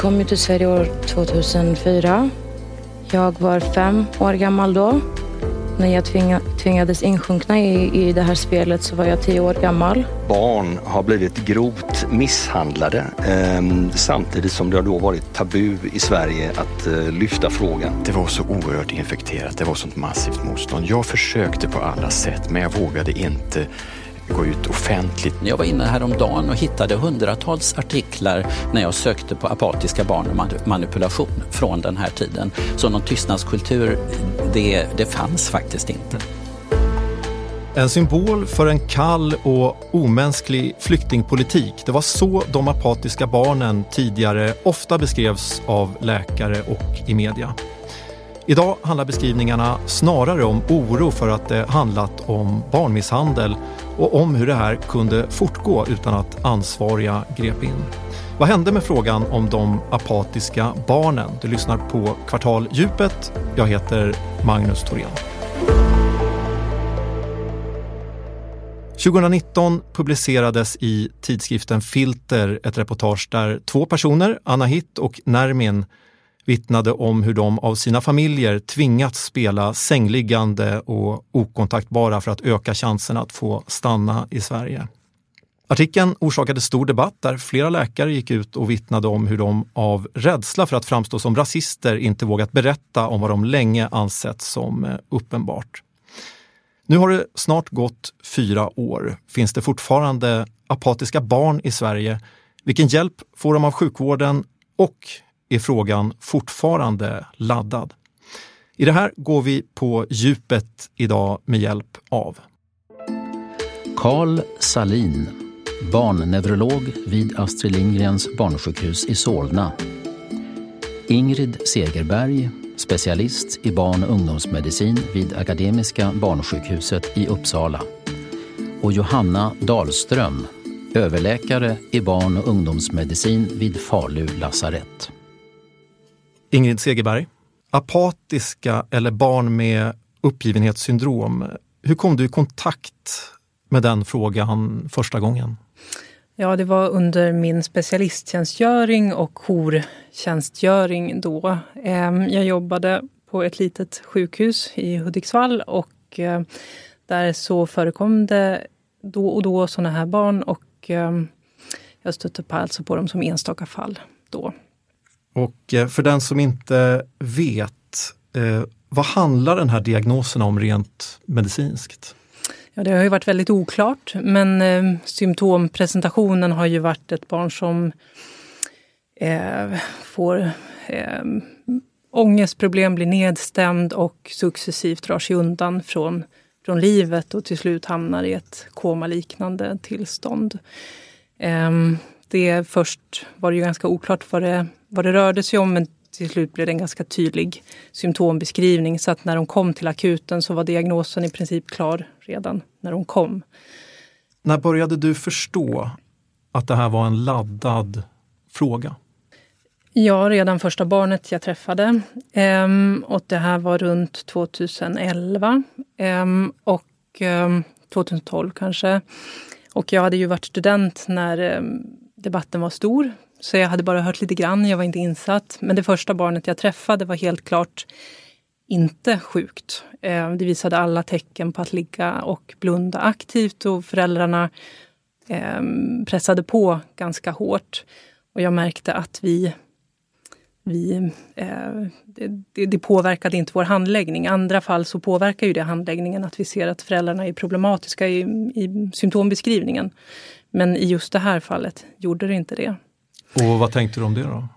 kom ju till Sverige år 2004. Jag var fem år gammal då. När jag tvinga, tvingades insjunkna i, i det här spelet så var jag tio år gammal. Barn har blivit grovt misshandlade eh, samtidigt som det har då varit tabu i Sverige att eh, lyfta frågan. Det var så oerhört infekterat, det var sånt massivt motstånd. Jag försökte på alla sätt men jag vågade inte gå ut offentligt. Jag var inne häromdagen och hittade hundratals artiklar när jag sökte på apatiska barn och manipulation från den här tiden. Så någon tystnadskultur, det, det fanns faktiskt inte. En symbol för en kall och omänsklig flyktingpolitik. Det var så de apatiska barnen tidigare ofta beskrevs av läkare och i media. Idag handlar beskrivningarna snarare om oro för att det handlat om barnmisshandel och om hur det här kunde fortgå utan att ansvariga grep in. Vad hände med frågan om de apatiska barnen? Du lyssnar på Kvartal Djupet. Jag heter Magnus Thorén. 2019 publicerades i tidskriften Filter ett reportage där två personer, Anna Hitt och Nermin, vittnade om hur de av sina familjer tvingats spela sängliggande och okontaktbara för att öka chansen att få stanna i Sverige. Artikeln orsakade stor debatt där flera läkare gick ut och vittnade om hur de av rädsla för att framstå som rasister inte vågat berätta om vad de länge ansett som eh, uppenbart. Nu har det snart gått fyra år. Finns det fortfarande apatiska barn i Sverige? Vilken hjälp får de av sjukvården? Och är frågan fortfarande laddad. I det här går vi på djupet idag med hjälp av Carl Salin, barnneurolog vid Astrid Lindgrens barnsjukhus i Solna. Ingrid Segerberg, specialist i barn och ungdomsmedicin vid Akademiska barnsjukhuset i Uppsala. Och Johanna Dahlström, överläkare i barn och ungdomsmedicin vid Falu lasarett. Ingrid Segerberg, apatiska eller barn med uppgivenhetssyndrom. Hur kom du i kontakt med den frågan första gången? Ja, det var under min specialisttjänstgöring och jourtjänstgöring då. Ehm, jag jobbade på ett litet sjukhus i Hudiksvall och eh, där så förekom det då och då sådana här barn och ehm, jag stötte på alltså på dem som enstaka fall då. Och eh, för den som inte vet, eh, vad handlar den här diagnosen om rent medicinskt? Ja, det har ju varit väldigt oklart, men eh, symptompresentationen har ju varit ett barn som eh, får eh, ångestproblem, blir nedstämd och successivt drar sig undan från, från livet och till slut hamnar i ett komaliknande tillstånd. Eh, det först var det ju ganska oklart vad det vad det rörde sig om men till slut blev det en ganska tydlig symptombeskrivning. Så att när de kom till akuten så var diagnosen i princip klar redan när de kom. När började du förstå att det här var en laddad fråga? Ja, redan första barnet jag träffade. Ehm, och det här var runt 2011 ehm, och ehm, 2012 kanske. Och jag hade ju varit student när ehm, debatten var stor så jag hade bara hört lite grann, jag var inte insatt. Men det första barnet jag träffade var helt klart inte sjukt. Eh, det visade alla tecken på att ligga och blunda aktivt och föräldrarna eh, pressade på ganska hårt. Och jag märkte att vi, vi eh, det, det, påverkade inte vår handläggning. I andra fall så påverkar ju det handläggningen att vi ser att föräldrarna är problematiska i, i symptombeskrivningen. Men i just det här fallet gjorde det inte det. Och vad tänkte du om det då?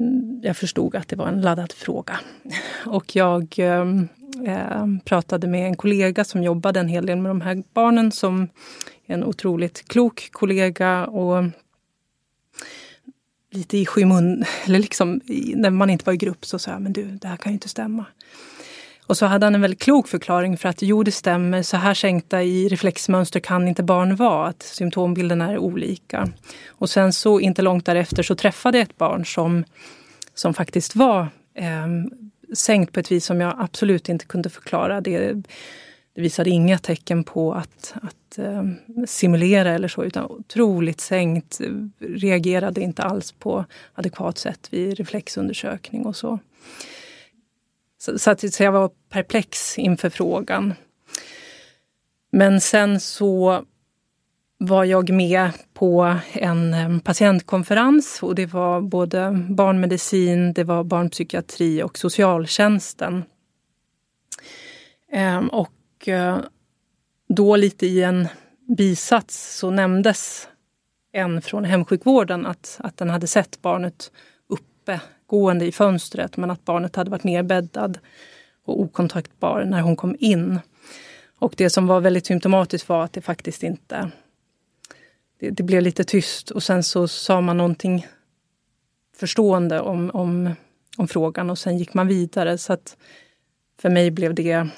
Mm, jag förstod att det var en laddad fråga. Och jag eh, pratade med en kollega som jobbade en hel del med de här barnen som är en otroligt klok kollega och lite i skymun, eller liksom när man inte var i grupp så sa jag, men du, det här kan ju inte stämma. Och så hade han en väldigt klok förklaring för att jo, det stämmer, så här sänkta i reflexmönster kan inte barn vara, att symptombilderna är olika. Och sen så inte långt därefter så träffade jag ett barn som, som faktiskt var eh, sänkt på ett vis som jag absolut inte kunde förklara. Det, det visade inga tecken på att, att eh, simulera eller så, utan otroligt sänkt, reagerade inte alls på adekvat sätt vid reflexundersökning och så. Så, så, att, så jag var perplex inför frågan. Men sen så var jag med på en patientkonferens och det var både barnmedicin, det var barnpsykiatri och socialtjänsten. Och eh, då lite i en bisats så nämndes en från hemsjukvården att, att den hade sett barnet uppe gående i fönstret men att barnet hade varit nerbäddad och okontaktbar när hon kom in. Och det som var väldigt symptomatiskt var att det faktiskt inte... Det, det blev lite tyst och sen så sa man någonting förstående om, om, om frågan och sen gick man vidare. Så att för mig blev det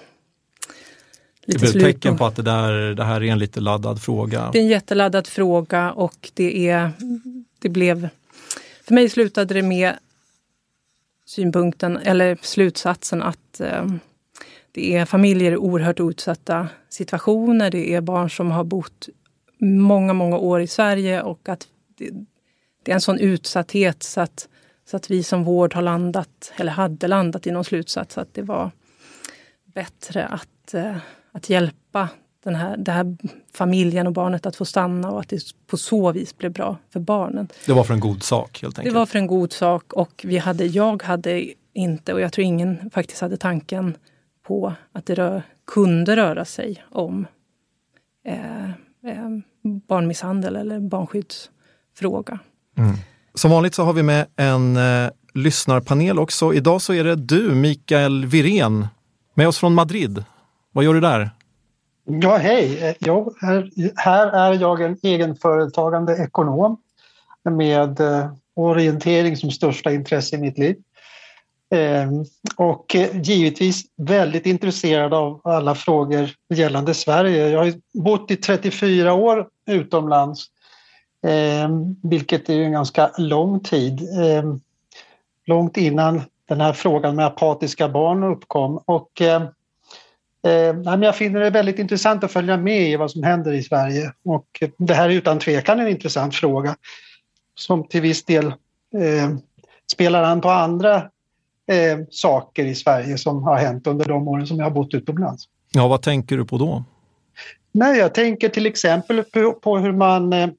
det blev ett tecken på att det, där, det här är en lite laddad fråga. Det är en jätteladdad fråga och det, är, det blev... För mig slutade det med synpunkten, eller slutsatsen att eh, det är familjer i oerhört utsatta situationer. Det är barn som har bott många, många år i Sverige och att det, det är en sån utsatthet så att, så att vi som vård har landat, eller hade landat i någon slutsats att det var bättre att, eh, att hjälpa den här, den här familjen och barnet att få stanna och att det på så vis blev bra för barnen. Det var för en god sak helt enkelt? Det var för en god sak och vi hade, jag hade inte, och jag tror ingen faktiskt hade tanken på att det rör, kunde röra sig om eh, eh, barnmisshandel eller barnskyddsfråga. Mm. Som vanligt så har vi med en eh, lyssnarpanel också. Idag så är det du, Mikael Virén, med oss från Madrid. Vad gör du där? Ja, hej. Jag här, här är jag en egenföretagande ekonom med eh, orientering som största intresse i mitt liv. Ehm, och eh, givetvis väldigt intresserad av alla frågor gällande Sverige. Jag har bott i 34 år utomlands, ehm, vilket är en ganska lång tid. Ehm, långt innan den här frågan med apatiska barn uppkom. Och Eh, jag finner det väldigt intressant att följa med i vad som händer i Sverige och det här är utan tvekan en intressant fråga som till viss del eh, spelar an på andra eh, saker i Sverige som har hänt under de åren som jag har bott utomlands. Ja, vad tänker du på då? Nej, jag tänker till exempel på, på hur man eh,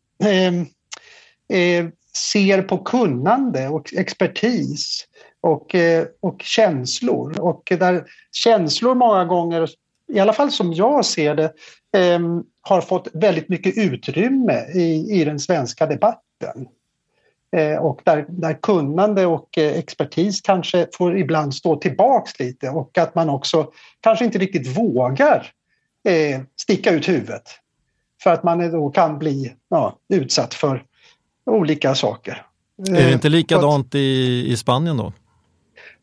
ser på kunnande och expertis och, eh, och känslor. Och där känslor många gånger, i alla fall som jag ser det, eh, har fått väldigt mycket utrymme i, i den svenska debatten. Eh, och där, där kunnande och eh, expertis kanske får ibland stå tillbaks lite och att man också kanske inte riktigt vågar eh, sticka ut huvudet. För att man då kan bli ja, utsatt för olika saker. Är det inte likadant i, i Spanien då?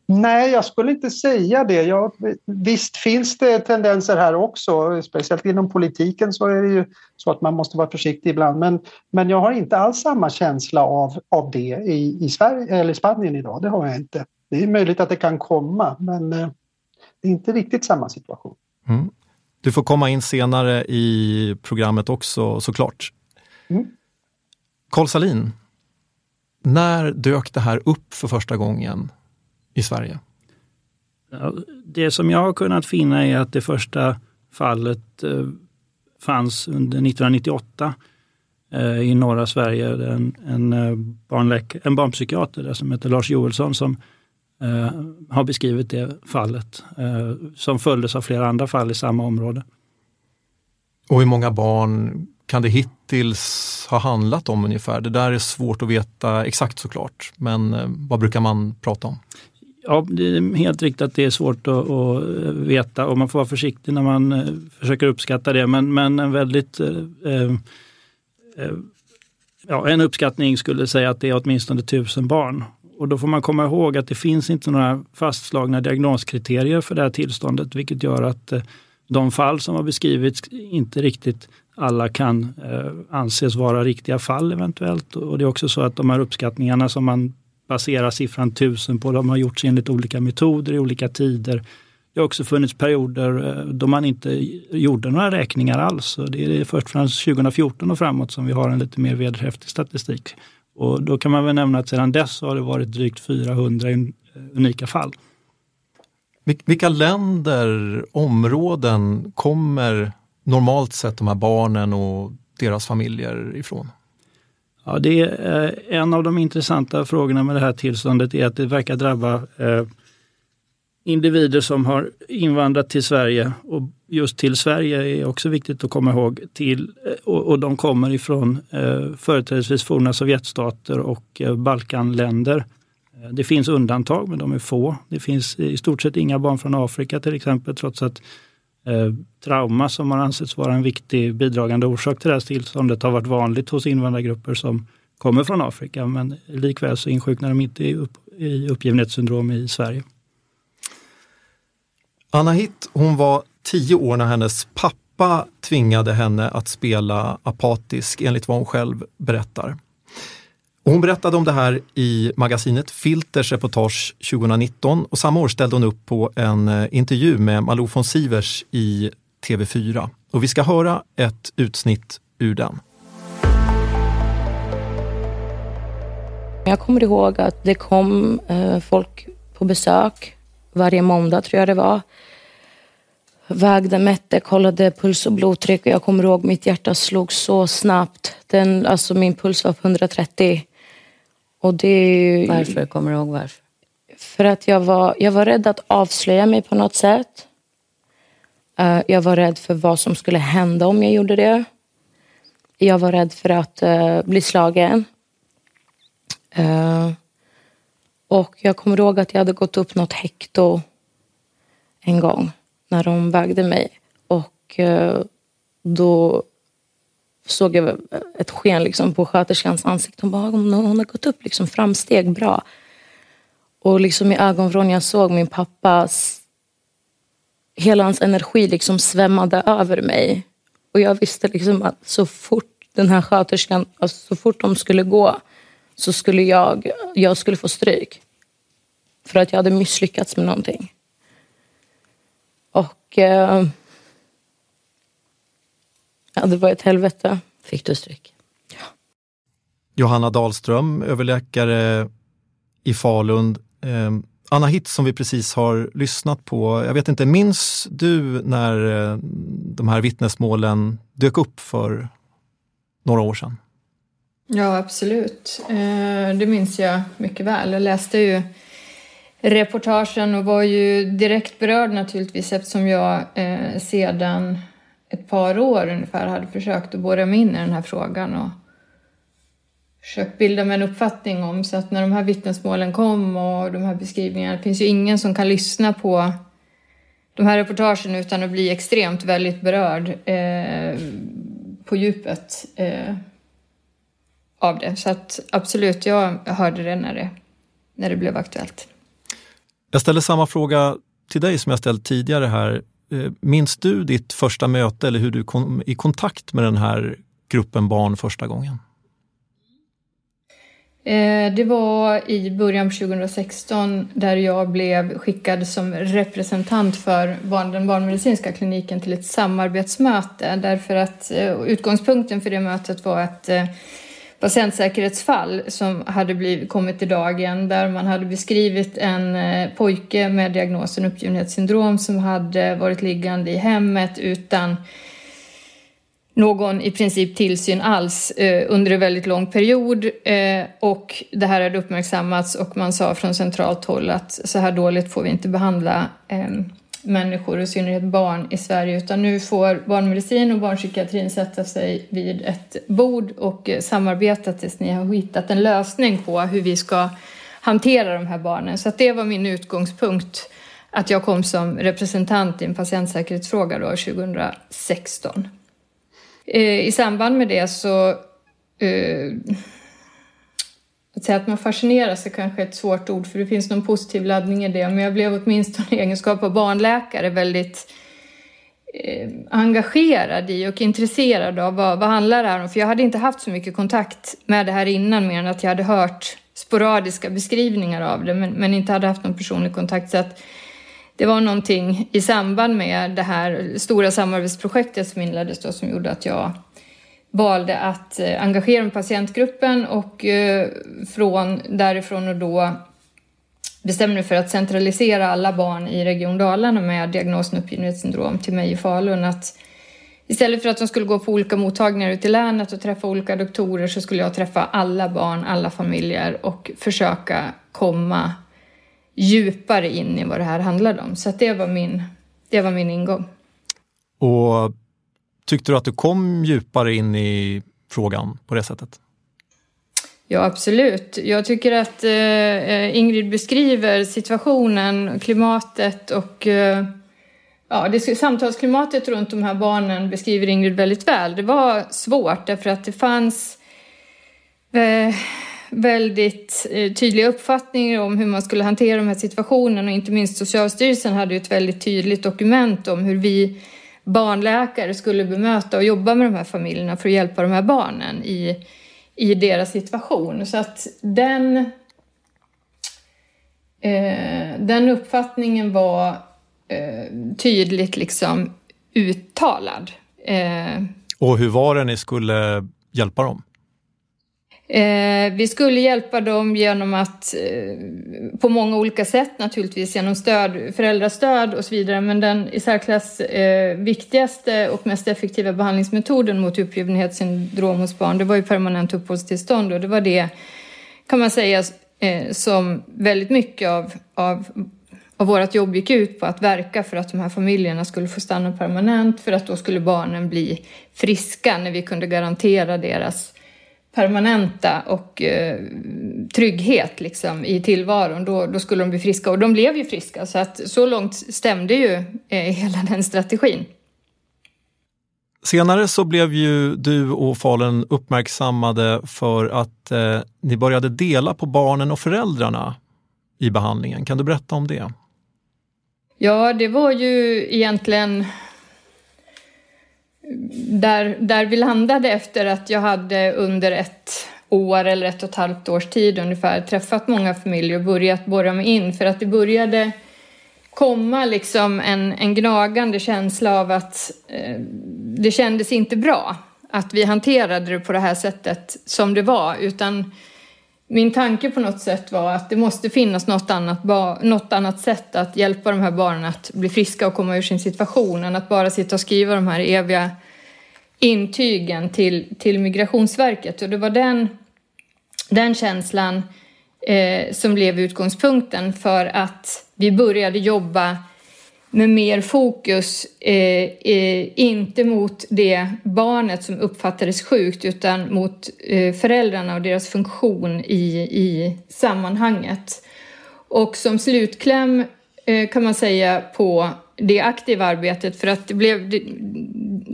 Nej, jag skulle inte säga det. Jag, visst finns det tendenser här också, speciellt inom politiken så är det ju så att man måste vara försiktig ibland. Men, men jag har inte alls samma känsla av, av det i, i Sverige eller Spanien idag. Det har jag inte. Det är möjligt att det kan komma, men eh, det är inte riktigt samma situation. Mm. Du får komma in senare i programmet också såklart. Mm. Carl Salin, när dök det här upp för första gången? I Sverige? Det som jag har kunnat finna är att det första fallet fanns under 1998 i norra Sverige. En, en, barnläk, en barnpsykiater där som heter Lars Joelsson som eh, har beskrivit det fallet eh, som följdes av flera andra fall i samma område. Och hur många barn kan det hittills ha handlat om ungefär? Det där är svårt att veta exakt såklart, men eh, vad brukar man prata om? Ja, det är helt riktigt att det är svårt att, att veta och man får vara försiktig när man eh, försöker uppskatta det. Men, men en väldigt eh, eh, eh, ja, en uppskattning skulle säga att det är åtminstone tusen barn. Och då får man komma ihåg att det finns inte några fastslagna diagnoskriterier för det här tillståndet, vilket gör att eh, de fall som har beskrivits inte riktigt alla kan anses vara riktiga fall eventuellt. Och det är också så att de här uppskattningarna som man baserar siffran tusen på, de har gjorts enligt olika metoder i olika tider. Det har också funnits perioder eh, då man inte gjorde några räkningar alls. Det är först från 2014 och framåt som vi har en lite mer vederhäftig statistik. Och då kan man väl nämna att sedan dess har det varit drygt 400 eh, unika fall. Vilka länder, områden kommer normalt sett de här barnen och deras familjer ifrån? Ja, det är eh, en av de intressanta frågorna med det här tillståndet är att det verkar drabba eh, individer som har invandrat till Sverige och just till Sverige är också viktigt att komma ihåg. Till, eh, och, och de kommer ifrån eh, företrädesvis forna Sovjetstater och eh, Balkanländer. Eh, det finns undantag men de är få. Det finns i stort sett inga barn från Afrika till exempel trots att eh, Eh, trauma som har ansetts vara en viktig bidragande orsak till det här tillståndet har varit vanligt hos invandrargrupper som kommer från Afrika men likväl så insjuknar de inte i, upp, i uppgivenhetssyndrom i Sverige. Anna Hitt, hon var tio år när hennes pappa tvingade henne att spela apatisk enligt vad hon själv berättar. Och hon berättade om det här i magasinet Filters reportage 2019 och samma år ställde hon upp på en eh, intervju med Malou von Sivers i TV4. Och vi ska höra ett utsnitt ur den. Jag kommer ihåg att det kom eh, folk på besök varje måndag tror jag det var. Vägde, mätte, kollade puls och blodtryck och jag kommer ihåg mitt hjärta slog så snabbt. Den, alltså min puls var på 130. Och det, varför? Kommer du ihåg varför? För att jag var, jag var rädd att avslöja mig på något sätt. Uh, jag var rädd för vad som skulle hända om jag gjorde det. Jag var rädd för att uh, bli slagen. Uh, och jag kommer ihåg att jag hade gått upp något hekto en gång när de vägde mig. Och då såg jag ett sken liksom på sköterskans ansikte. Hon bara, hon har gått upp liksom framsteg bra. Och liksom i ögonvrån jag såg min pappas... Hela hans energi liksom svämmade över mig. Och jag visste liksom att så fort den här sköterskan, alltså så fort de skulle gå så skulle jag, jag skulle få stryk. För att jag hade misslyckats med någonting. Och eh, ja, det var ett helvete. Fick du stryk? Ja. Johanna Dahlström, överläkare i Falun. Eh, Anna Hitz som vi precis har lyssnat på. Jag vet inte, minns du när eh, de här vittnesmålen dök upp för några år sedan? Ja, absolut. Eh, det minns jag mycket väl. Jag läste ju reportagen och var ju direkt berörd naturligtvis eftersom jag eh, sedan ett par år ungefär hade försökt att borra mig in i den här frågan och försökt bilda mig en uppfattning om så att när de här vittnesmålen kom och de här beskrivningarna, det finns ju ingen som kan lyssna på de här reportagen utan att bli extremt väldigt berörd eh, på djupet eh, av det. Så att absolut, jag hörde det när det, när det blev aktuellt. Jag ställer samma fråga till dig som jag ställt tidigare här. Eh, minns du ditt första möte eller hur du kom i kontakt med den här gruppen barn första gången? Eh, det var i början på 2016 där jag blev skickad som representant för den barnmedicinska kliniken till ett samarbetsmöte därför att eh, utgångspunkten för det mötet var att patientsäkerhetsfall som hade blivit, kommit i dagen där man hade beskrivit en eh, pojke med diagnosen uppgivenhetssyndrom som hade varit liggande i hemmet utan någon i princip tillsyn alls eh, under en väldigt lång period. Eh, och det här hade uppmärksammats och man sa från centralt håll att så här dåligt får vi inte behandla eh, människor, och i synnerhet barn i Sverige, utan nu får barnmedicin och barnpsykiatrin sätta sig vid ett bord och eh, samarbeta tills ni har hittat en lösning på hur vi ska hantera de här barnen. Så att det var min utgångspunkt, att jag kom som representant i en patientsäkerhetsfråga då 2016. Eh, I samband med det så eh, att säga att man fascineras är kanske ett svårt ord för det finns någon positiv laddning i det men jag blev åtminstone i egenskap av barnläkare väldigt eh, engagerad i och intresserad av vad, vad handlar det här om? För jag hade inte haft så mycket kontakt med det här innan mer än att jag hade hört sporadiska beskrivningar av det men, men inte hade haft någon personlig kontakt. Så att det var någonting i samband med det här stora samarbetsprojektet som inleddes då som gjorde att jag valde att eh, engagera mig i patientgruppen och eh, från därifrån och då bestämde mig för att centralisera alla barn i Region Dalarna med diagnosen uppgivenhetssyndrom till mig i Falun. Att istället för att de skulle gå på olika mottagningar ute i länet och träffa olika doktorer så skulle jag träffa alla barn, alla familjer och försöka komma djupare in i vad det här handlade om. Så det, var min, det var min ingång. Och Tyckte du att du kom djupare in i frågan på det sättet? Ja, absolut. Jag tycker att eh, eh Ingrid beskriver situationen, klimatet och eh, ja, det, samtalsklimatet runt de här barnen beskriver Ingrid väldigt väl. Det var svårt därför att det fanns eh, väldigt eh, tydliga uppfattningar om hur man skulle hantera de här situationerna och inte minst Socialstyrelsen hade ju ett väldigt tydligt dokument om hur vi barnläkare skulle bemöta och jobba med de här familjerna för att hjälpa de här barnen i, i deras situation. Så att den, eh, den uppfattningen var eh, tydligt liksom uttalad. Eh, och hur var det ni skulle hjälpa dem? Eh, vi skulle hjälpa dem genom att eh, på många olika sätt naturligtvis genom stöd, föräldrastöd och så vidare. Men den i särklass eh, viktigaste och mest effektiva behandlingsmetoden mot uppgivenhetssyndrom hos barn det var ju permanent uppehållstillstånd. Och det var det kan man säga eh, som väldigt mycket av, av av vårt jobb gick ut på att verka för att de här familjerna skulle få stanna permanent för att då skulle barnen bli friska när vi kunde garantera deras permanenta och eh, trygghet liksom, i tillvaron, då, då, skulle de bli friska. Och de blev ju friska, så att så långt stämde ju eh, hela den strategin. Senare så blev ju du och Falun uppmärksammade för att eh, ni började dela på barnen och föräldrarna i behandlingen. Kan du berätta om det? Ja, det var ju egentligen där, där vi landade efter att jag hade under ett år eller ett och ett halvt års tid ungefär träffat många familjer och börjat borra mig in. För att det började komma liksom en, en gnagande känsla av att eh, det kändes inte bra att vi hanterade det på det här sättet som det var utan min tanke på något sätt var att det måste finnas något annat, något annat sätt att hjälpa de här barnen att bli friska och komma ur sin situation än att bara sitta och skriva de här eviga intygen till, till Migrationsverket. Och det var den, den känslan eh, som blev utgångspunkten för att vi började jobba med mer fokus, eh, eh, inte mot det barnet som uppfattades sjukt utan mot eh, föräldrarna och deras funktion i, i sammanhanget. Och som slutkläm eh, kan man säga på det aktiva arbetet för att det blev det,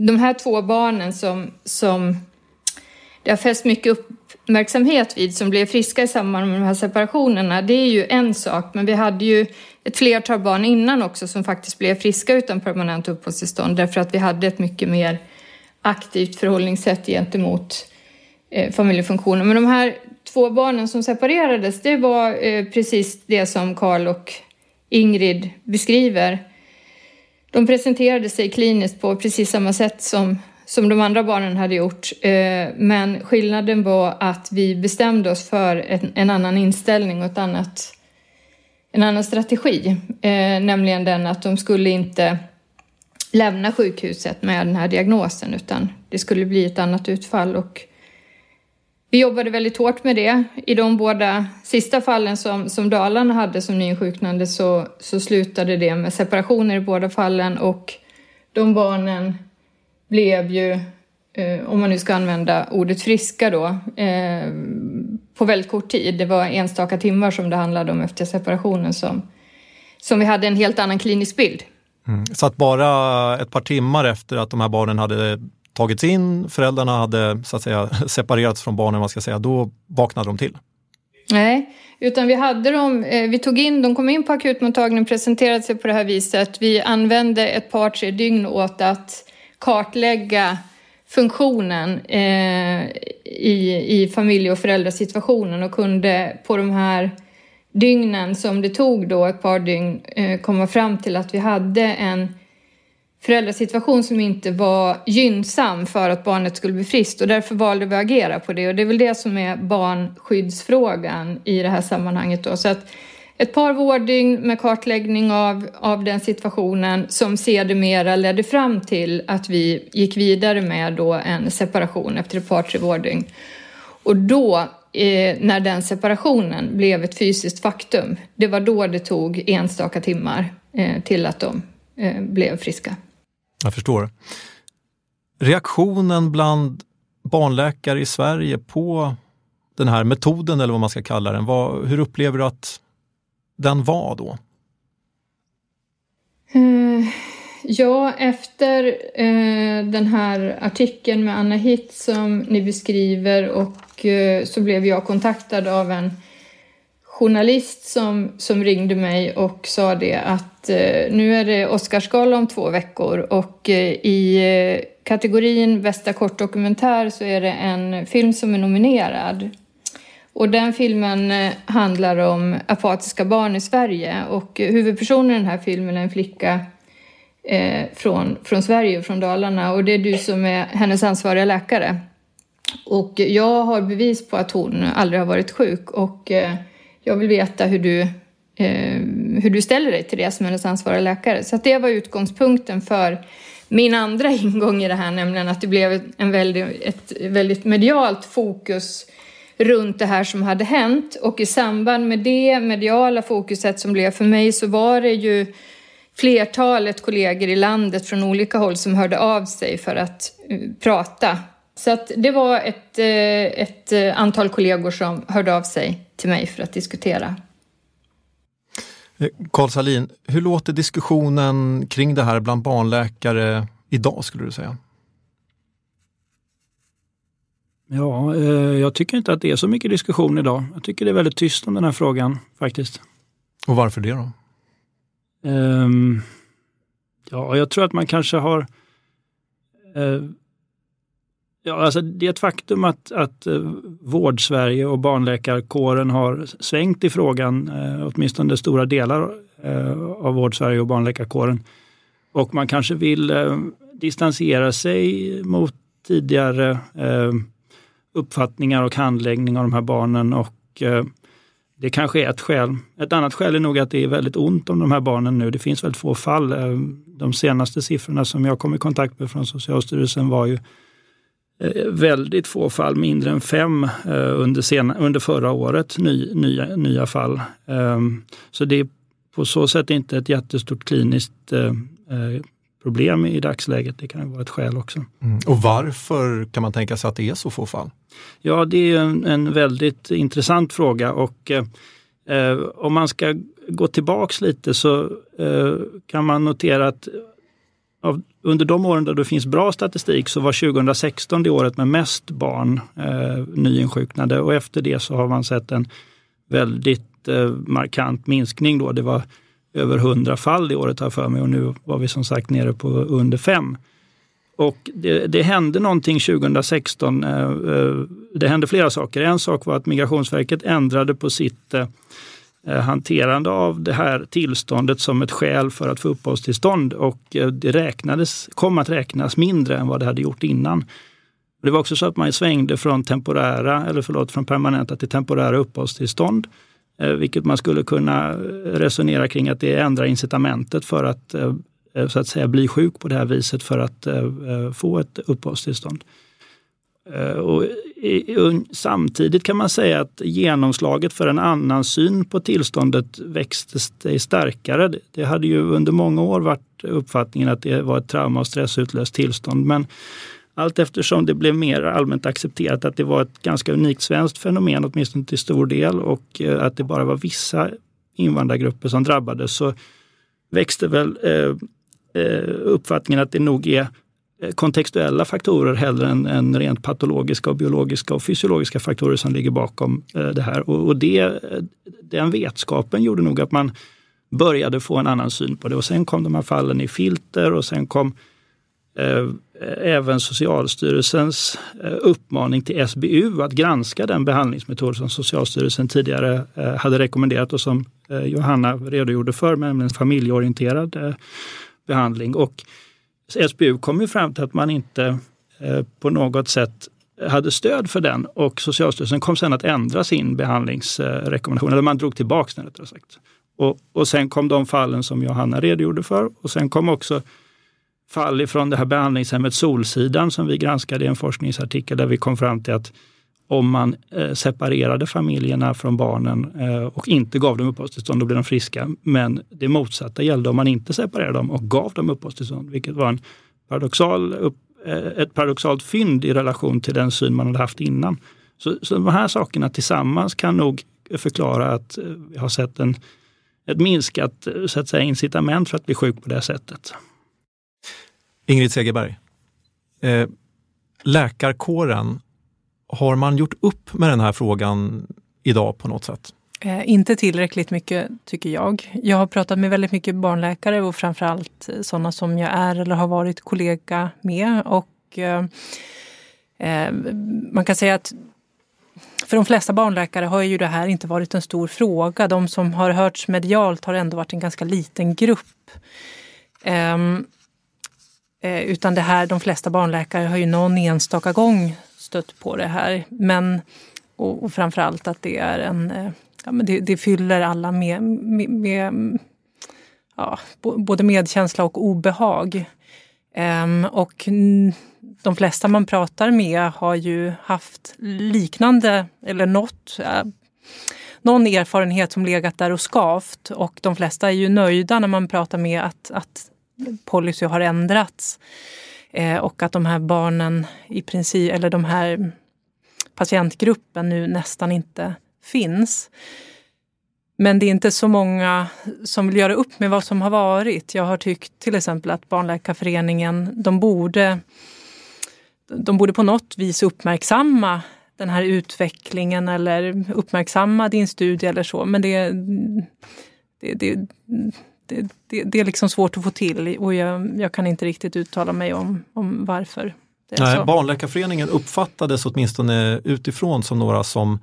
de här två barnen som, som det har fäst mycket uppmärksamhet vid som blev friska i samband med de här separationerna, det är ju en sak, men vi hade ju ett flertal barn innan också som faktiskt blev friska utan permanent uppehållstillstånd därför att vi hade ett mycket mer aktivt förhållningssätt gentemot eh, familjefunktionen. Men de här två barnen som separerades, det var eh, precis det som Karl och Ingrid beskriver. De presenterade sig kliniskt på precis samma sätt som, som de andra barnen hade gjort. Eh, men skillnaden var att vi bestämde oss för en, en annan inställning och ett annat, en annan strategi. Eh, nämligen den att de skulle inte lämna sjukhuset med den här diagnosen utan det skulle bli ett annat utfall. Och vi jobbade väldigt hårt med det. I de båda sista fallen som, som Dalarna hade som nyinsjuknande så, så slutade det med separationer i båda fallen och de barnen blev ju, eh, om man nu ska använda ordet friska då, eh, på väldigt kort tid. Det var enstaka timmar som det handlade om efter separationen som, som vi hade en helt annan klinisk bild. Mm. Så att bara ett par timmar efter att de här barnen hade tagits in, föräldrarna hade så att säga separerats från barnen, vad ska säga, då vaknade de till? Nej, utan vi hade dem, eh, vi tog in, de kom in på akutmottagningen, presenterade sig på det här viset. Vi använde ett par, tre dygn åt att kartlägga funktionen eh, i, i familje och föräldrasituationen och kunde på de här dygnen som det tog då, ett par dygn, eh, komma fram till att vi hade en föräldrasituation som inte var gynnsam för att barnet skulle bli friskt och därför valde vi att agera på det och det är väl det som är barnskyddsfrågan i det här sammanhanget då. Så att ett par vårddygn med kartläggning av, av den situationen som sedermera ledde fram till att vi gick vidare med då en separation efter ett par, tre vårddygn. Och då, eh, när den separationen blev ett fysiskt faktum, det var då det tog enstaka timmar eh, till att de eh, blev friska. Jag förstår. Reaktionen bland barnläkare i Sverige på den här metoden eller vad man ska kalla den, vad, hur upplever du att den var då? Uh, ja, efter uh, den här artikeln med Anna Hitt som ni beskriver och uh, så blev jag kontaktad av en journalist som, som ringde mig och sa det att eh, nu är det Oscarsgala om två veckor och i kategorin bästa kortdokumentär så är det en film som är nominerad och den filmen eh, handlar om apatiska barn i Sverige och eh, huvudpersonen i den här filmen är en flicka eh, från, från Sverige, från Dalarna och det är du som är hennes ansvariga läkare. Och jag har bevis på att hon aldrig har varit sjuk och eh, jag vill veta hur du, eh, hur du ställer dig till det som hennes ansvariga läkare. Så det var utgångspunkten för min andra ingång i det här, nämligen att det blev en väldigt, ett väldigt medialt fokus runt det här som hade hänt och i samband med det mediala fokuset som blev för mig så var det ju flertalet kollegor i landet från olika håll som hörde av sig för att eh, prata. Så att det var ett, eh, ett eh, antal kollegor som hörde av sig till mig för att diskutera. Karl Salin, hur låter diskussionen kring det här bland barnläkare idag skulle du säga? Ja, eh, jag tycker inte att det är så mycket diskussion idag. Jag tycker det är väldigt tyst om den här frågan faktiskt. Och varför det då? Um, ja, jag tror att man kanske har... Uh, ja, alltså det är ett faktum att, att uh, Vård-Sverige och barnläkarkåren har svängt i frågan, uh, åtminstone stora delar av Vård-Sverige och barnläkarkåren. Och man kanske vill distansera sig mot tidigare uppfattningar och handläggning av de här barnen och eh, det kanske är ett skäl. Ett annat skäl är nog att det är väldigt ont om de här barnen nu. Det finns väldigt få fall. Eh, de senaste siffrorna som jag kom i kontakt med från Socialstyrelsen var ju eh, väldigt få fall, mindre än fem eh, under, sena, under förra året, ny, nya, nya fall. Så det är på så sätt inte ett jättestort kliniskt problem i dagsläget. Det kan vara ett skäl också. Mm. Och varför kan man tänka sig att det är så få fall? Ja, det är en, en väldigt intressant fråga och eh, eh, om man ska gå tillbaks lite så eh, kan man notera att av, under de åren där det finns bra statistik så var 2016 det året med mest barn eh, nyinsjuknade och efter det så har man sett en väldigt eh, markant minskning. Då. Det var över 100 fall det året har för mig och nu var vi som sagt nere på under fem. Och det, det hände någonting 2016. Eh, eh, det hände flera saker. En sak var att Migrationsverket ändrade på sitt eh, hanterande av det här tillståndet som ett skäl för att få uppehållstillstånd och det räknades, kom att räknas mindre än vad det hade gjort innan. Det var också så att man svängde från temporära, eller förlåt, från permanenta till temporära uppehållstillstånd. Vilket man skulle kunna resonera kring att det ändrar incitamentet för att Eh, så att säga bli sjuk på det här viset för att eh, eh, få ett uppehållstillstånd. Och samtidigt kan man säga att genomslaget för en annan syn på tillståndet växte sig starkare. Det hade ju under många år varit uppfattningen att det var ett trauma och stressutlöst tillstånd. Men allt eftersom det blev mer allmänt accepterat att det var ett ganska unikt svenskt fenomen, åtminstone till stor del, och att det bara var vissa invandrargrupper som drabbades, så växte väl eh Eh, uppfattningen att det nog är eh, kontextuella faktorer hellre än, än rent patologiska och biologiska och fysiologiska faktorer som ligger bakom eh, det här. Och, och det, den vetskapen gjorde nog att man började få en annan syn på det. Och sen kom de här fallen i filter och sen kom eh, även Socialstyrelsens uppmaning till SBU att granska den behandlingsmetod som Socialstyrelsen tidigare eh, hade rekommenderat och som Johanna redogjorde för, nämligen familjeorienterad behandling. Och SBU kom ju fram till att man inte eh, på något sätt hade stöd för den och Socialstyrelsen kom sen att ändra sin behandlingsrekommendation, eller man drog tillbaka den rättare sagt. Och, och sen kom de fallen som Johanna redogjorde för och sen kom också fall ifrån det här behandlingshemmet Solsidan som vi granskade i en forskningsartikel där vi kom fram till att om man eh, separerade familjerna från barnen eh, och inte gav dem uppehållstillstånd, då blev de friska. Men det motsatta gällde om man inte separerade dem och gav dem uppehållstillstånd, vilket var en paradoxal eh, ett paradoxalt fynd i relation till den syn man hade haft innan. Så, så de här sakerna tillsammans kan nog förklara att vi har sett en, ett minskat så att säga, incitament för att bli sjuk på det sättet. Ingrid Segerberg, eh, läkarkåren har man gjort upp med den här frågan idag på något sätt? Eh, inte tillräckligt mycket tycker jag. Jag har pratat med väldigt mycket barnläkare och framförallt eh, sådana som jag är eller har varit kollega med. Och, eh, eh, man kan säga att för de flesta barnläkare har ju det här inte varit en stor fråga. De som har hörts medialt har ändå varit en ganska liten grupp. Ehm, eh, utan det här, de flesta barnläkare har ju någon enstaka gång stött på det här. Men, och, och framförallt att det är en... Eh, ja, men det, det fyller alla med, med, med ja, både medkänsla och obehag. Um, och de flesta man pratar med har ju haft liknande, eller något, uh, någon erfarenhet som legat där och skavt. Och de flesta är ju nöjda när man pratar med att, att policy har ändrats. Eh, och att de här barnen i princip, eller de här patientgruppen nu nästan inte finns. Men det är inte så många som vill göra upp med vad som har varit. Jag har tyckt till exempel att Barnläkarföreningen, de borde, de borde på något vis uppmärksamma den här utvecklingen eller uppmärksamma din studie eller så. Men det, det, det, det, det, det, är liksom svårt att få till och jag, jag kan inte riktigt uttala mig om, om varför. Nej, Barnläkarföreningen uppfattades åtminstone utifrån som några som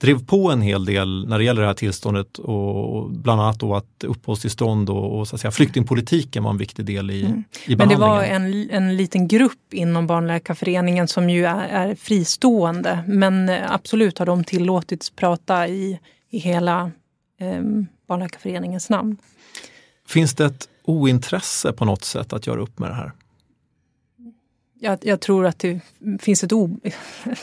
drev på en hel del när det gäller det här tillståndet och bland annat då att uppehållstillstånd och, och så att säga, flyktingpolitiken var en viktig del i, mm. i behandlingen. Men det var en, en liten grupp inom Barnläkarföreningen som ju är, är fristående men absolut har de tillåtits prata i, i hela eh, Barnläkarföreningens namn. Finns det ett ointresse på något sätt att göra upp med det här? Jag, jag tror att det finns ett o...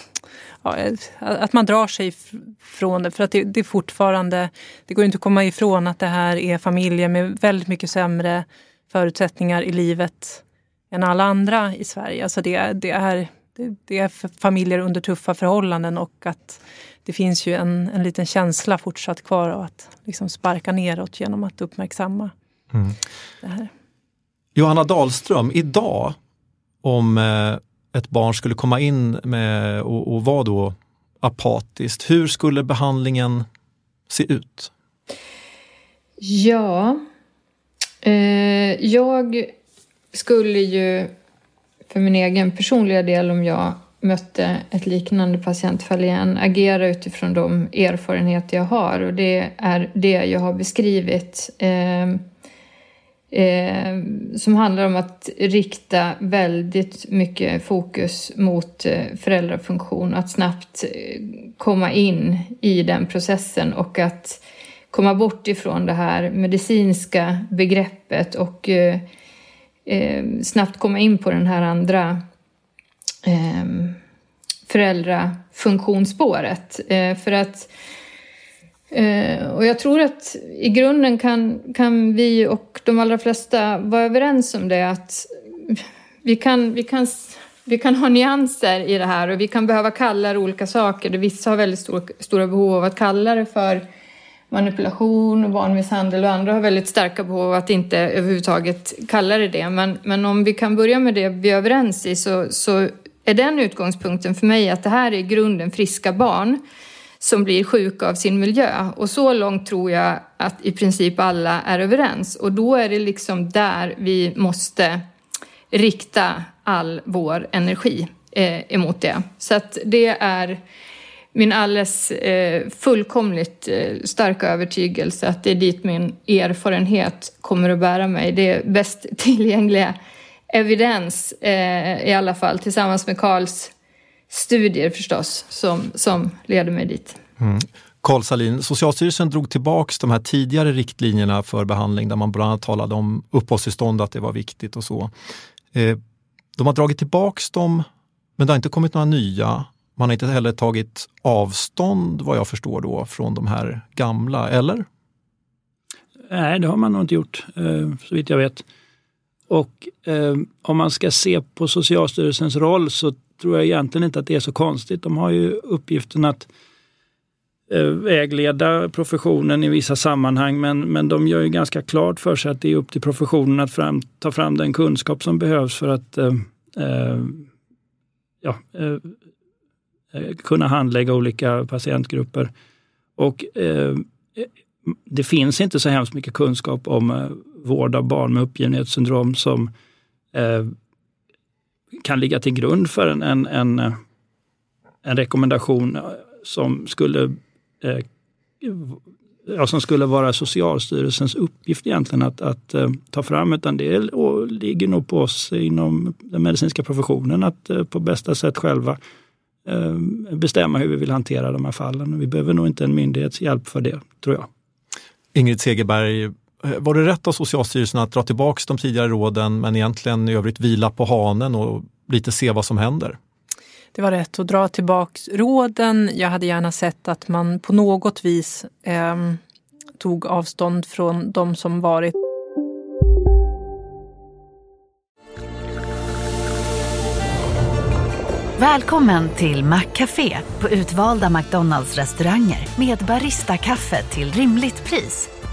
ja, att man drar sig från det. För att det, det, är fortfarande... Det går inte att komma ifrån att det här är familjer med väldigt mycket sämre förutsättningar i livet än alla andra i Sverige. Alltså det, det, är, det, det är familjer under tuffa förhållanden och att det finns ju en, en liten känsla fortsatt kvar av att liksom sparka neråt genom att uppmärksamma Mm. Det här. Johanna Dahlström, idag om eh, ett barn skulle komma in med och, och vara då apatiskt, hur skulle behandlingen se ut? Ja, eh, jag skulle ju för min egen personliga del om jag mötte ett liknande patientfall igen agera utifrån de erfarenheter jag har och det är det jag har beskrivit. Eh, eh, som handlar om att rikta väldigt mycket fokus mot eh, föräldrafunktion, att snabbt eh, komma in i den processen och att komma bort ifrån det här medicinska begreppet och eh, eh, snabbt komma in på den här andra eh, föräldrafunktionsspåret. Eh, för att Eh, Eh, och jag tror att i grunden kan, kan vi och de allra flesta vara överens om det att vi kan, vi kan, vi kan ha nyanser i det här och vi kan behöva kalla det olika saker. Vissa har väldigt stor, stora behov av att kalla det för manipulation och barnmisshandel och andra har väldigt starka behov av att inte överhuvudtaget kalla det det. Men, men om vi kan börja med det vi är överens i så, så är den utgångspunkten för mig att det här är i grunden friska barn som blir sjuka av sin miljö. Och så långt tror jag att i princip alla är överens. Och då är det liksom där vi måste rikta all vår energi eh, emot det. Så att det är min alldeles eh, fullkomligt eh, starka övertygelse att det är dit min erfarenhet kommer att bära mig. Det är bäst tillgängliga evidens eh, i alla fall tillsammans med Karls studier förstås som, som leder mig dit. Mm. Carl Salin, Socialstyrelsen drog tillbaks de här tidigare riktlinjerna för behandling där man bland annat talade om uppehållstillstånd, att det var viktigt och så. Eh, de har dragit tillbaks dem, men det har inte kommit några nya. Man har inte heller tagit avstånd, vad jag förstår då, från de här gamla, eller? Nej, det har man nog inte gjort, eh, så vitt jag vet. Och eh, om man ska se på Socialstyrelsens roll så tror jag egentligen inte att det är så konstigt. De har ju uppgiften att eh, vägleda professionen i vissa sammanhang men, men de gör ju ganska klart för sig att det är upp till professionen att fram, ta fram den kunskap som behövs för att eh, eh ja, eh, eh kunna handlägga olika patientgrupper. Och eh, det finns inte så hemskt mycket kunskap om eh, vård av barn med uppgivenhetssyndrom som kan ligga till grund för en, en, en, en rekommendation som skulle, eh, ja, som skulle vara Socialstyrelsens uppgift egentligen att, att eh, ta fram, utan det ligger nog på oss inom den medicinska professionen att eh, på bästa sätt själva eh, bestämma hur vi vill hantera de här fallen. Vi behöver nog inte en myndighets hjälp för det, tror jag. Ingrid Segerberg, var det rätt av Socialstyrelsen att dra tillbaka de tidigare råden men egentligen i övrigt vila på hanen och lite se vad som händer? Det var rätt att dra tillbaka råden. Jag hade gärna sett att man på något vis eh, tog avstånd från de som varit Välkommen till Maccafé på utvalda McDonalds restauranger med Baristakaffe till rimligt pris.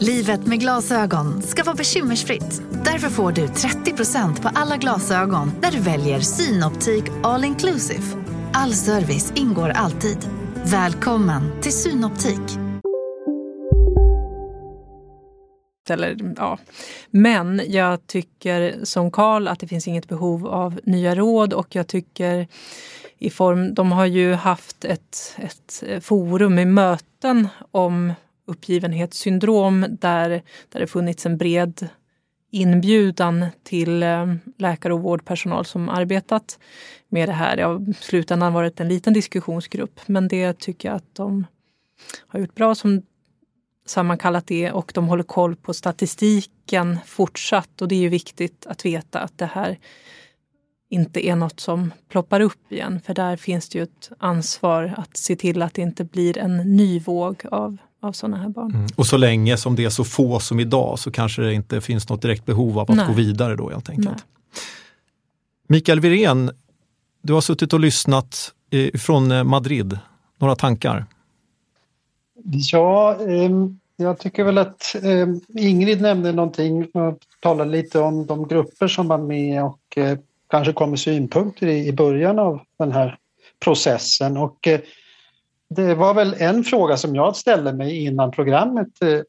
Livet med glasögon ska vara bekymmersfritt. Därför får du 30% på alla glasögon när du väljer Synoptik All Inclusive. All service ingår alltid. Välkommen till Synoptik. Eller, ja. Men jag tycker som Karl att det finns inget behov av nya råd och jag tycker i form, de har ju haft ett, ett forum i möten om uppgivenhetssyndrom där, där det funnits en bred inbjudan till eh, läkare och vårdpersonal som arbetat med det här. Det har i slutändan varit en liten diskussionsgrupp men det tycker jag att de har gjort bra som sammankallat det och de håller koll på statistiken fortsatt och det är ju viktigt att veta att det här inte är något som ploppar upp igen för där finns det ju ett ansvar att se till att det inte blir en ny våg av av sådana här barn. Mm. Och så länge som det är så få som idag så kanske det inte finns något direkt behov av att Nej. gå vidare då helt enkelt. Nej. Mikael Wirén, du har suttit och lyssnat från eh, Madrid. Några tankar? Ja, eh, jag tycker väl att eh, Ingrid nämnde någonting och talade lite om de grupper som var med och eh, kanske kom med synpunkter i, i början av den här processen. Och eh, det var väl en fråga som jag ställde mig innan programmet. Eh,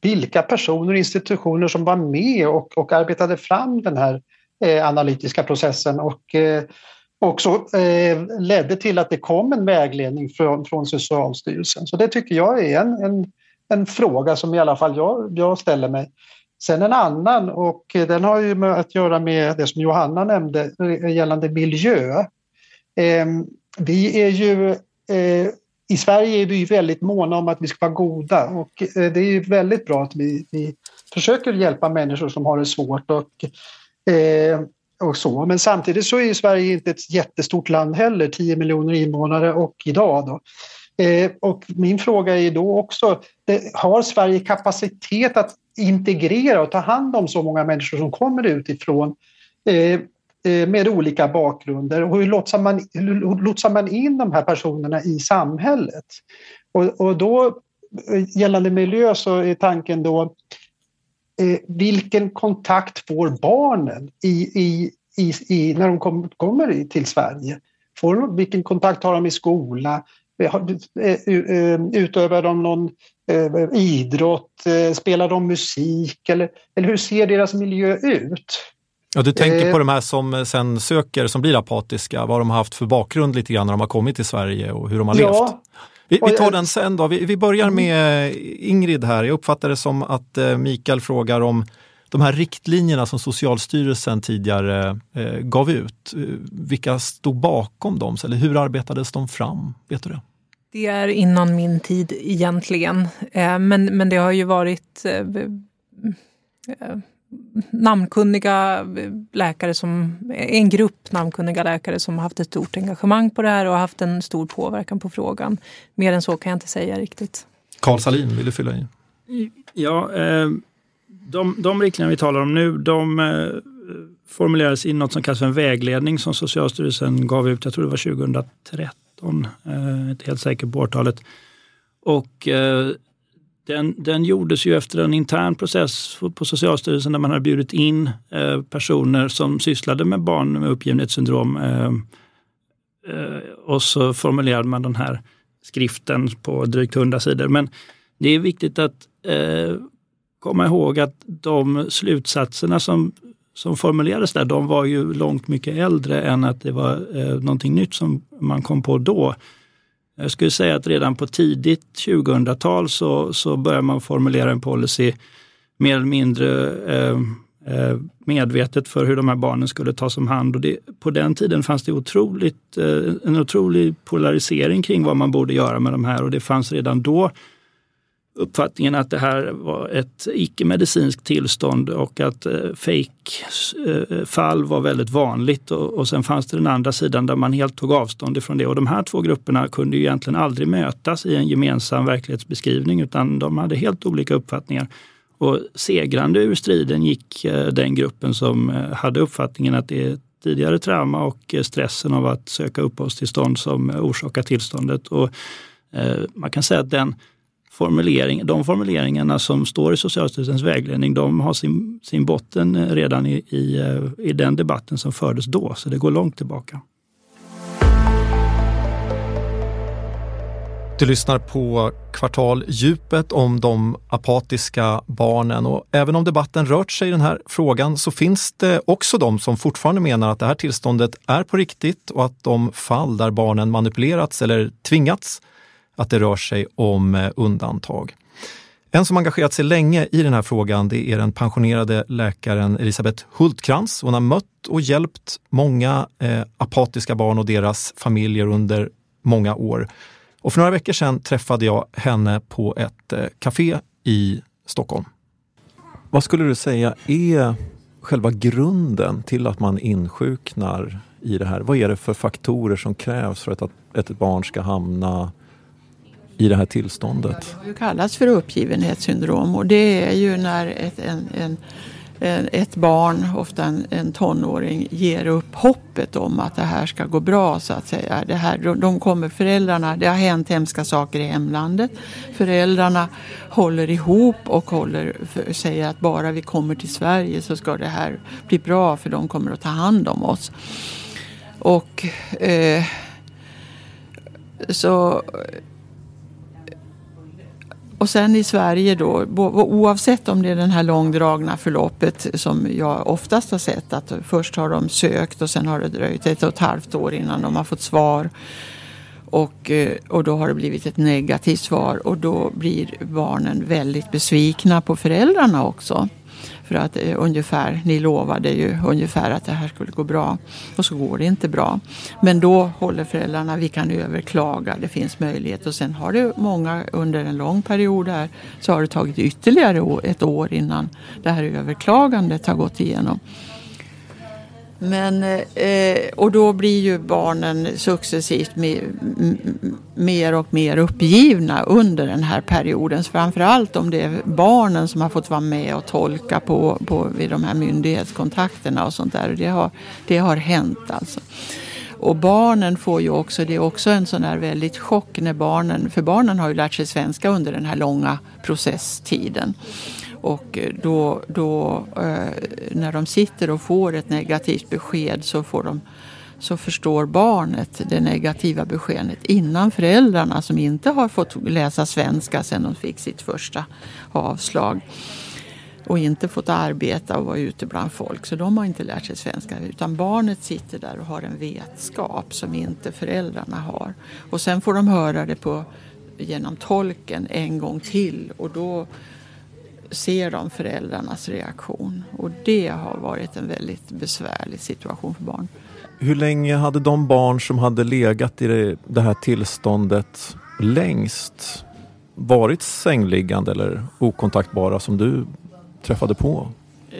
vilka personer och institutioner som var med och, och arbetade fram den här eh, analytiska processen och eh, också eh, ledde till att det kom en vägledning från, från Socialstyrelsen. Så det tycker jag är en, en, en fråga som i alla fall jag, jag ställer mig. Sen en annan och den har ju med att göra med det som Johanna nämnde eh, gällande miljö. Eh, vi är ju eh, i Sverige är vi väldigt måna om att vi ska vara goda och eh, det är väldigt bra att vi, vi försöker hjälpa människor som har det svårt och, eh, och så. Men samtidigt så är Sverige inte ett jättestort land heller, 10 miljoner invånare och idag då. Eh, och min fråga är då också, har Sverige kapacitet att integrera och ta hand om så många människor som kommer utifrån Eh, Eh, med olika bakgrunder och hur lotsar man, hur lotsar man in de här personerna i samhället? Och, och då eh, gällande miljö så är tanken då eh, vilken kontakt får barnen i, i, i, i när de kom, kommer till Sverige? Får de, vilken kontakt har de i skola? Eh, utövar de någon idrott? Spelar de musik? Eller, eller hur ser deras miljö ut? Ja, du tänker på eh. de här som sen söker, som blir apatiska, vad de har haft för bakgrund lite grann när de har kommit till Sverige och hur de har ja. levt. Vi, vi, tar den sen då. Vi, vi börjar mm. med Ingrid här. Jag uppfattar det som att eh, Mikael frågar om de här riktlinjerna som Socialstyrelsen tidigare eh, gav ut. Vilka stod bakom dem? Eller hur arbetades de fram? Vet du det? Det är innan min tid egentligen. Eh, men, men det har ju varit eh, eh namnkunniga läkare som, en grupp namnkunniga läkare som har haft ett stort engagemang på det här och haft en stor påverkan på frågan. Mer än så kan jag inte säga riktigt. Karl Salin, vill du fylla i? Ja, eh, de, de riktlinjer vi talar om nu, de eh, formulerades i något som kallas för en vägledning som Socialstyrelsen gav ut, jag tror det var 2013, eh, inte helt säker på årtalet. Och den, den gjordes ju efter en intern process på Socialstyrelsen där man hade bjudit in eh, personer som sysslade med barn med uppgivenhetssyndrom. Eh, eh, och så formulerade man den här skriften på drygt 100 sidor. Men det är viktigt att eh, komma ihåg att de slutsatserna som, som formulerades där, de var ju långt mycket äldre än att det var eh, någonting nytt som man kom på då. Jag skulle säga att redan på tidigt 2000-tal så, så började man formulera en policy mer eller mindre eh, eh, medvetet för hur de här barnen skulle tas om hand. Och det, på den tiden fanns det otroligt, eh, en otrolig polarisering kring vad man borde göra med de här och det fanns redan då uppfattningen att det här var ett icke-medicinskt tillstånd och att eh, eh var väldigt vanligt. Och, och sen fanns det den andra sidan där man helt tog avstånd ifrån det. Och de här två grupperna kunde ju egentligen aldrig mötas i en gemensam verklighetsbeskrivning utan de hade helt olika uppfattningar. Och segrande ur striden gick eh, den gruppen som eh, hade uppfattningen att det är tidigare trauma och stressen av att söka uppehållstillstånd som orsakar tillståndet. Och man kan säga att den formulering, de formuleringarna som står i Socialstyrelsens vägledning, de har sin, sin botten eh, redan i, i, eh, i den debatten som fördes då, så det går långt tillbaka. Du lyssnar på Kvartaldjupet om de apatiska barnen och även om debatten rört sig i den här frågan så finns det också de som fortfarande menar att det här tillståndet är på riktigt och att de fall där barnen manipulerats eller tvingats att det rör sig om eh, undantag. En som engagerat sig länge i den här frågan det är den pensionerade läkaren Elisabeth Hultkrantz. Hon har mött och hjälpt många eh, apatiska barn och deras familjer under många år. Och för några veckor sedan träffade jag henne på ett eh, café i Stockholm. Vad skulle du säga är själva grunden till att man insjuknar i det här? Vad är det för faktorer som krävs för att ett barn ska hamna i det här tillståndet? Det har ju kallats för uppgivenhetssyndrom och det är ju när ett, en, en ett barn, ofta en, en tonåring, ger upp hoppet om att det här ska gå bra så att säga. Det här, de kommer, föräldrarna, det har hänt hemska saker i hemlandet. Föräldrarna håller ihop och håller, säger att bara vi kommer till Sverige så ska det här bli bra för de kommer att ta hand om oss. Och eh, så och sen i Sverige då, oavsett om det är det här långdragna förloppet som jag oftast har sett att först har de sökt och sen har det dröjt ett och ett halvt år innan de har fått svar. Och, eh, och då har det blivit ett negativt svar och då blir barnen väldigt besvikna på föräldrarna också. För att eh, ungefär, ni lovade ju ungefär att det här skulle gå bra och så går det inte bra. Men då håller föräldrarna, vi kan överklaga, det finns möjlighet och sen har det många under en lång period här så har det tagit ytterligare ett år innan det här överklagandet har gått igenom. Men, eh, och då blir ju barnen successivt mer, mer och mer uppgivna under den här perioden. Framförallt om det är barnen som har fått vara med och tolka på, på vid de här myndighetskontakterna och sånt där. Det har, det har hänt alltså. Och barnen får ju också, det är också en sån här väldigt chock när barnen, för barnen har ju lärt sig svenska under den här långa processtiden. Och eh, då, då eh, när de sitter och får ett negativt besked så, får de, så förstår barnet det negativa beskedet innan föräldrarna som inte har fått läsa svenska sedan de fick sitt första avslag och inte fått arbeta och vara ute bland folk. Så de har inte lärt sig svenska. Utan barnet sitter där och har en vetskap som inte föräldrarna har. Och sen får de höra det på, genom tolken en gång till. Och då ser de föräldrarnas reaktion. Och det har varit en väldigt besvärlig situation för barn. Hur länge hade de barn som hade legat i det här tillståndet längst varit sängliggande eller okontaktbara som du träffade på?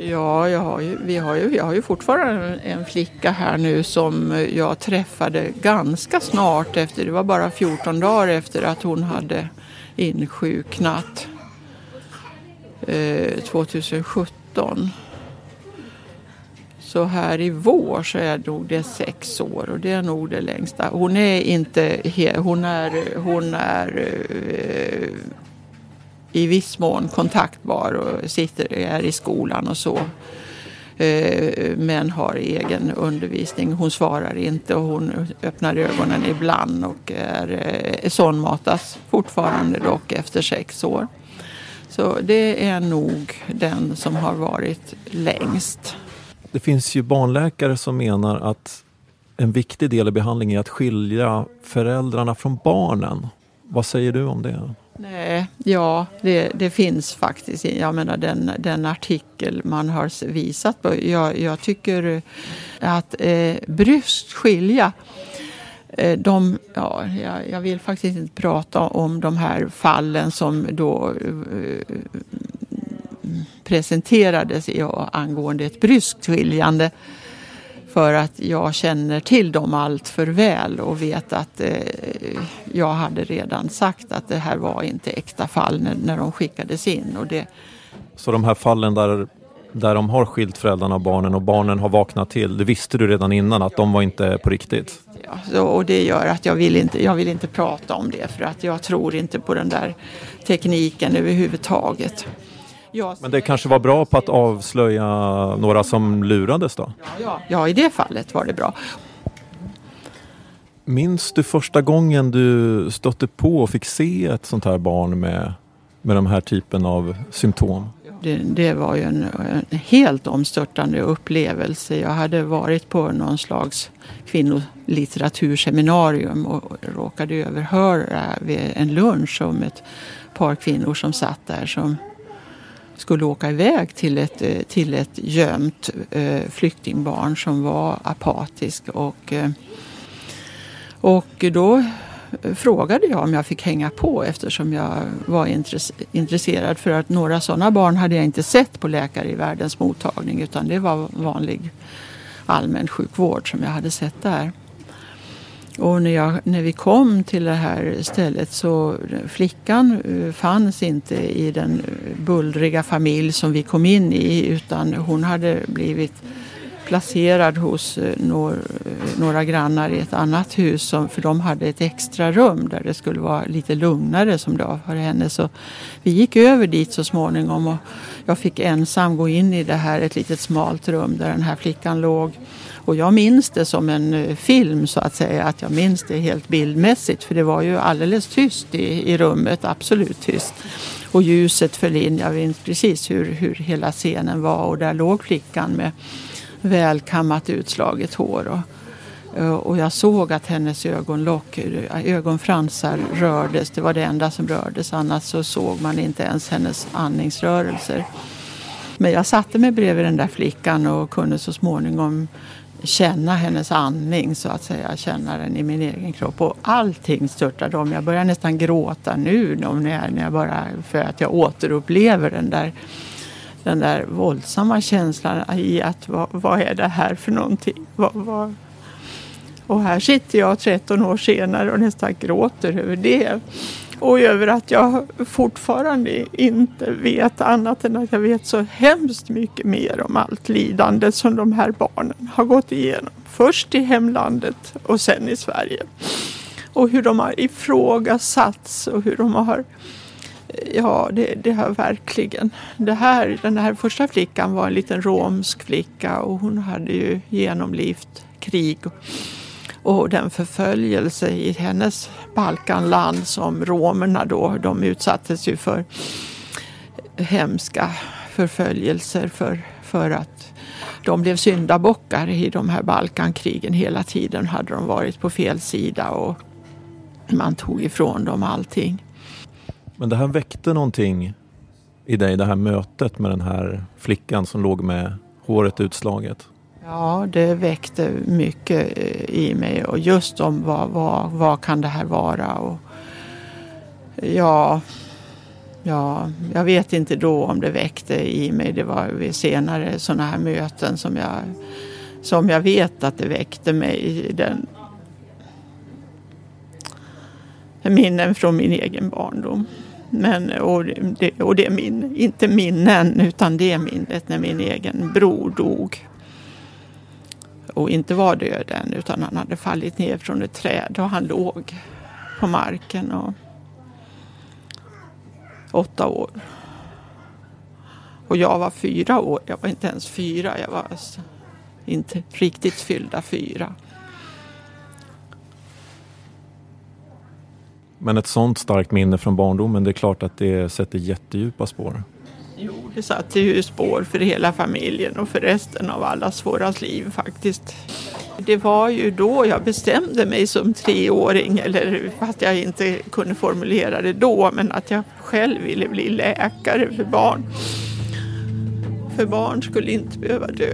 Ja, jag har ju, vi har ju, jag har ju fortfarande en flicka här nu som jag träffade ganska snart efter, det var bara 14 dagar efter att hon hade insjuknat. Eh, 2017. Så här i vår så är nog det sex år och det är nog det längsta. Hon är inte hon är, hon är eh, i viss mån kontaktbar och sitter, är i skolan och så. Eh, men har egen undervisning. Hon svarar inte och hon öppnar ögonen ibland och är, sondmatas fortfarande dock efter sex år. Så det är nog den som har varit längst. Det finns ju barnläkare som menar att en viktig del i behandlingen är att skilja föräldrarna från barnen. Vad säger du om det? Nej, ja, det, det finns faktiskt. Jag menar den, den artikel man har visat på. Jag, jag tycker att eh, bryskt skilja Eh, de, ja, jag vill faktiskt inte prata om de här fallen som då eh, eh, presenterades ja, angående ett bryskt skiljande. För att jag känner till dem allt för väl och vet att eh, jag hade redan sagt att det här var inte äkta fall när, när de skickades in. Och det... Så de här fallen där, där de har skilt föräldrarna och barnen och barnen har vaknat till, det visste du redan innan att de var inte på riktigt? Ja, så, och det gör att jag vill, inte, jag vill inte prata om det för att jag tror inte på den där tekniken överhuvudtaget. Men det kanske var bra på att avslöja några som lurades då? Ja, ja, i det fallet var det bra. Minns du första gången du stötte på och fick se ett sånt här barn med, med den här typen av symptom? Det, det, var ju en, en, helt omstörtande upplevelse. Jag hade varit på någon slags kvinnolitteraturseminarium och råkade överhöra vid en lunch om ett par kvinnor som satt där som skulle åka iväg till ett, till ett gömt eh, flyktingbarn som var apatisk. Och, eh, och då frågade jag om jag fick hänga på eftersom jag var intresserad. För att några sådana barn hade jag inte sett på Läkare i världens mottagning utan det var vanlig allmän sjukvård som jag hade sett där. Och när, jag, när vi kom till det här stället så flickan eh, fanns inte i den bullriga familj som vi kom in i utan hon hade blivit placerad hos eh, några, eh, några grannar i ett annat hus som, för de hade ett extra rum där det skulle vara lite lugnare som det var för henne. Så vi gick över dit så småningom och jag fick ensam gå in i det här, ett litet smalt rum där den här flickan låg. Och jag minns det som en eh, film så att säga, att jag minns det helt bildmässigt för det var ju alldeles tyst i, i rummet, absolut tyst. Och ljuset föll in, jag minns precis hur, hur hela scenen var och där låg flickan med välkammat utslaget hår. Och, eh, och jag såg att hennes ögonlock, ögonfransar rördes. Det var det enda som rördes. Annars så såg man inte ens hennes andningsrörelser. Men jag satte mig bredvid den där flickan och kunde så småningom känna hennes andning så att säga, känna den i min egen kropp. Och allting störtade om. Jag börjar nästan gråta nu när jag, när jag bara, för att jag återupplever den där den där våldsamma känslan i att vad, vad är det här för någonting? Vad, vad? Och här sitter jag 13 år senare och nästan gråter över det. Och över att jag fortfarande inte vet annat än att jag vet så hemskt mycket mer om allt lidande som de här barnen har gått igenom. Först i hemlandet och sen i Sverige. Och hur de har ifrågasatts och hur de har Ja, det, det har verkligen. Det här, den här första flickan var en liten romsk flicka och hon hade ju genomlevt krig och den förföljelse i hennes Balkanland som romerna då, de utsattes ju för hemska förföljelser för, för att de blev syndabockar i de här Balkankrigen. Hela tiden hade de varit på fel sida och man tog ifrån dem allting. Men det här väckte någonting i dig, det här mötet med den här flickan som låg med håret utslaget? Ja, det väckte mycket eh, i mig och just om vad, vad, vad kan det här vara? Och ja, ja, jag vet inte då om det väckte i mig. Det var vid senare sådana här möten som jag, som jag vet att det väckte mig den minnen från min egen barndom. Men, och, det, och det är min, inte minnen, utan det är minnet när min egen bror dog. Och inte var död än, utan han hade fallit ner från ett träd och han låg på marken. Och, åtta år. Och jag var fyra år. Jag var inte ens fyra. Jag var alltså inte riktigt fyllda fyra. Men ett sånt starkt minne från barndomen, det är klart att det sätter jättedjupa spår. Jo, det satte ju spår för hela familjen och för resten av allas våras liv faktiskt. Det var ju då jag bestämde mig som treåring, eller fast jag inte kunde formulera det då, men att jag själv ville bli läkare för barn. För barn skulle inte behöva dö.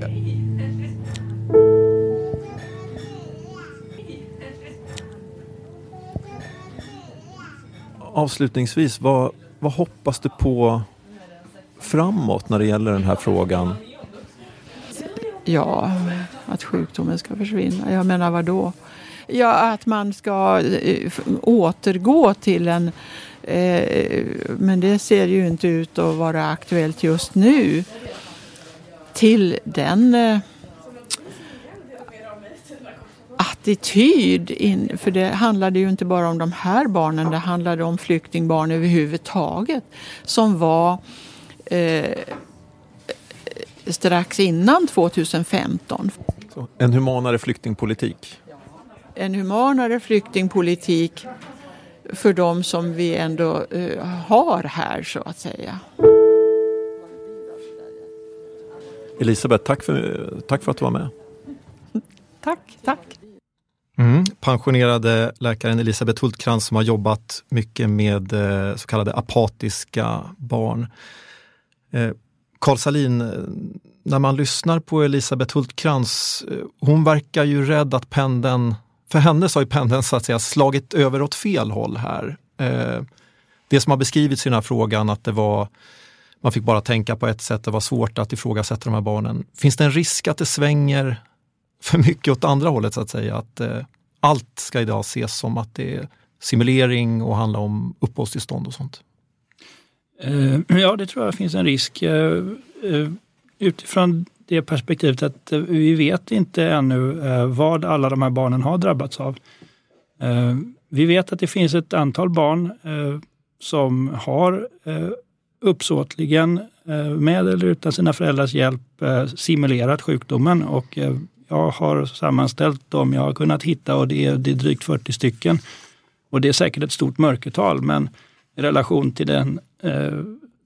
Avslutningsvis, vad, vad hoppas du på framåt när det gäller den här frågan? Ja, att sjukdomen ska försvinna. Jag menar vad då? Ja, att man ska eh, återgå till en... Eh, men det ser ju inte ut att vara aktuellt just nu. Till den... Eh, attityd. In, för det handlade ju inte bara om de här barnen, det handlade om flyktingbarn överhuvudtaget. Som var eh, strax innan 2015. Så, en humanare flyktingpolitik? En humanare flyktingpolitik för de som vi ändå eh, har här så att säga. Elisabeth, tack för, tack för att du var med. Tack, tack. Mm. Pensionerade läkaren Elisabeth Hultkrantz som har jobbat mycket med eh, så kallade apatiska barn. Eh, Karl Salin, eh, när man lyssnar på Elisabeth Hultkrantz, hon verkar ju rädd att pendeln, för henne så har ju pendeln så att säga slagit över åt fel håll här. Det som har beskrivits i den här frågan att det var man fick bara tänka på ett sätt, det var svårt att ifrågasätta de här barnen. Finns det en risk att det svänger för mycket åt andra hållet så att säga. Att, eh, allt ska idag ses som att det är simulering och handla om uppehållstillstånd och sånt? Eh, ja, det tror jag finns en risk. Eh, eh, utifrån det perspektivet att eh, vi vet inte ännu eh, vad alla de här barnen har drabbats av. Eh, vi vet att det finns ett antal barn som har uppsåtligen, med eller utan sina föräldrars hjälp, simulerat sjukdomen och jag har sammanställt dem jag har kunnat hitta och det är, det är drygt 40 stycken. Och det är säkert ett stort mörkertal men i relation till den eh,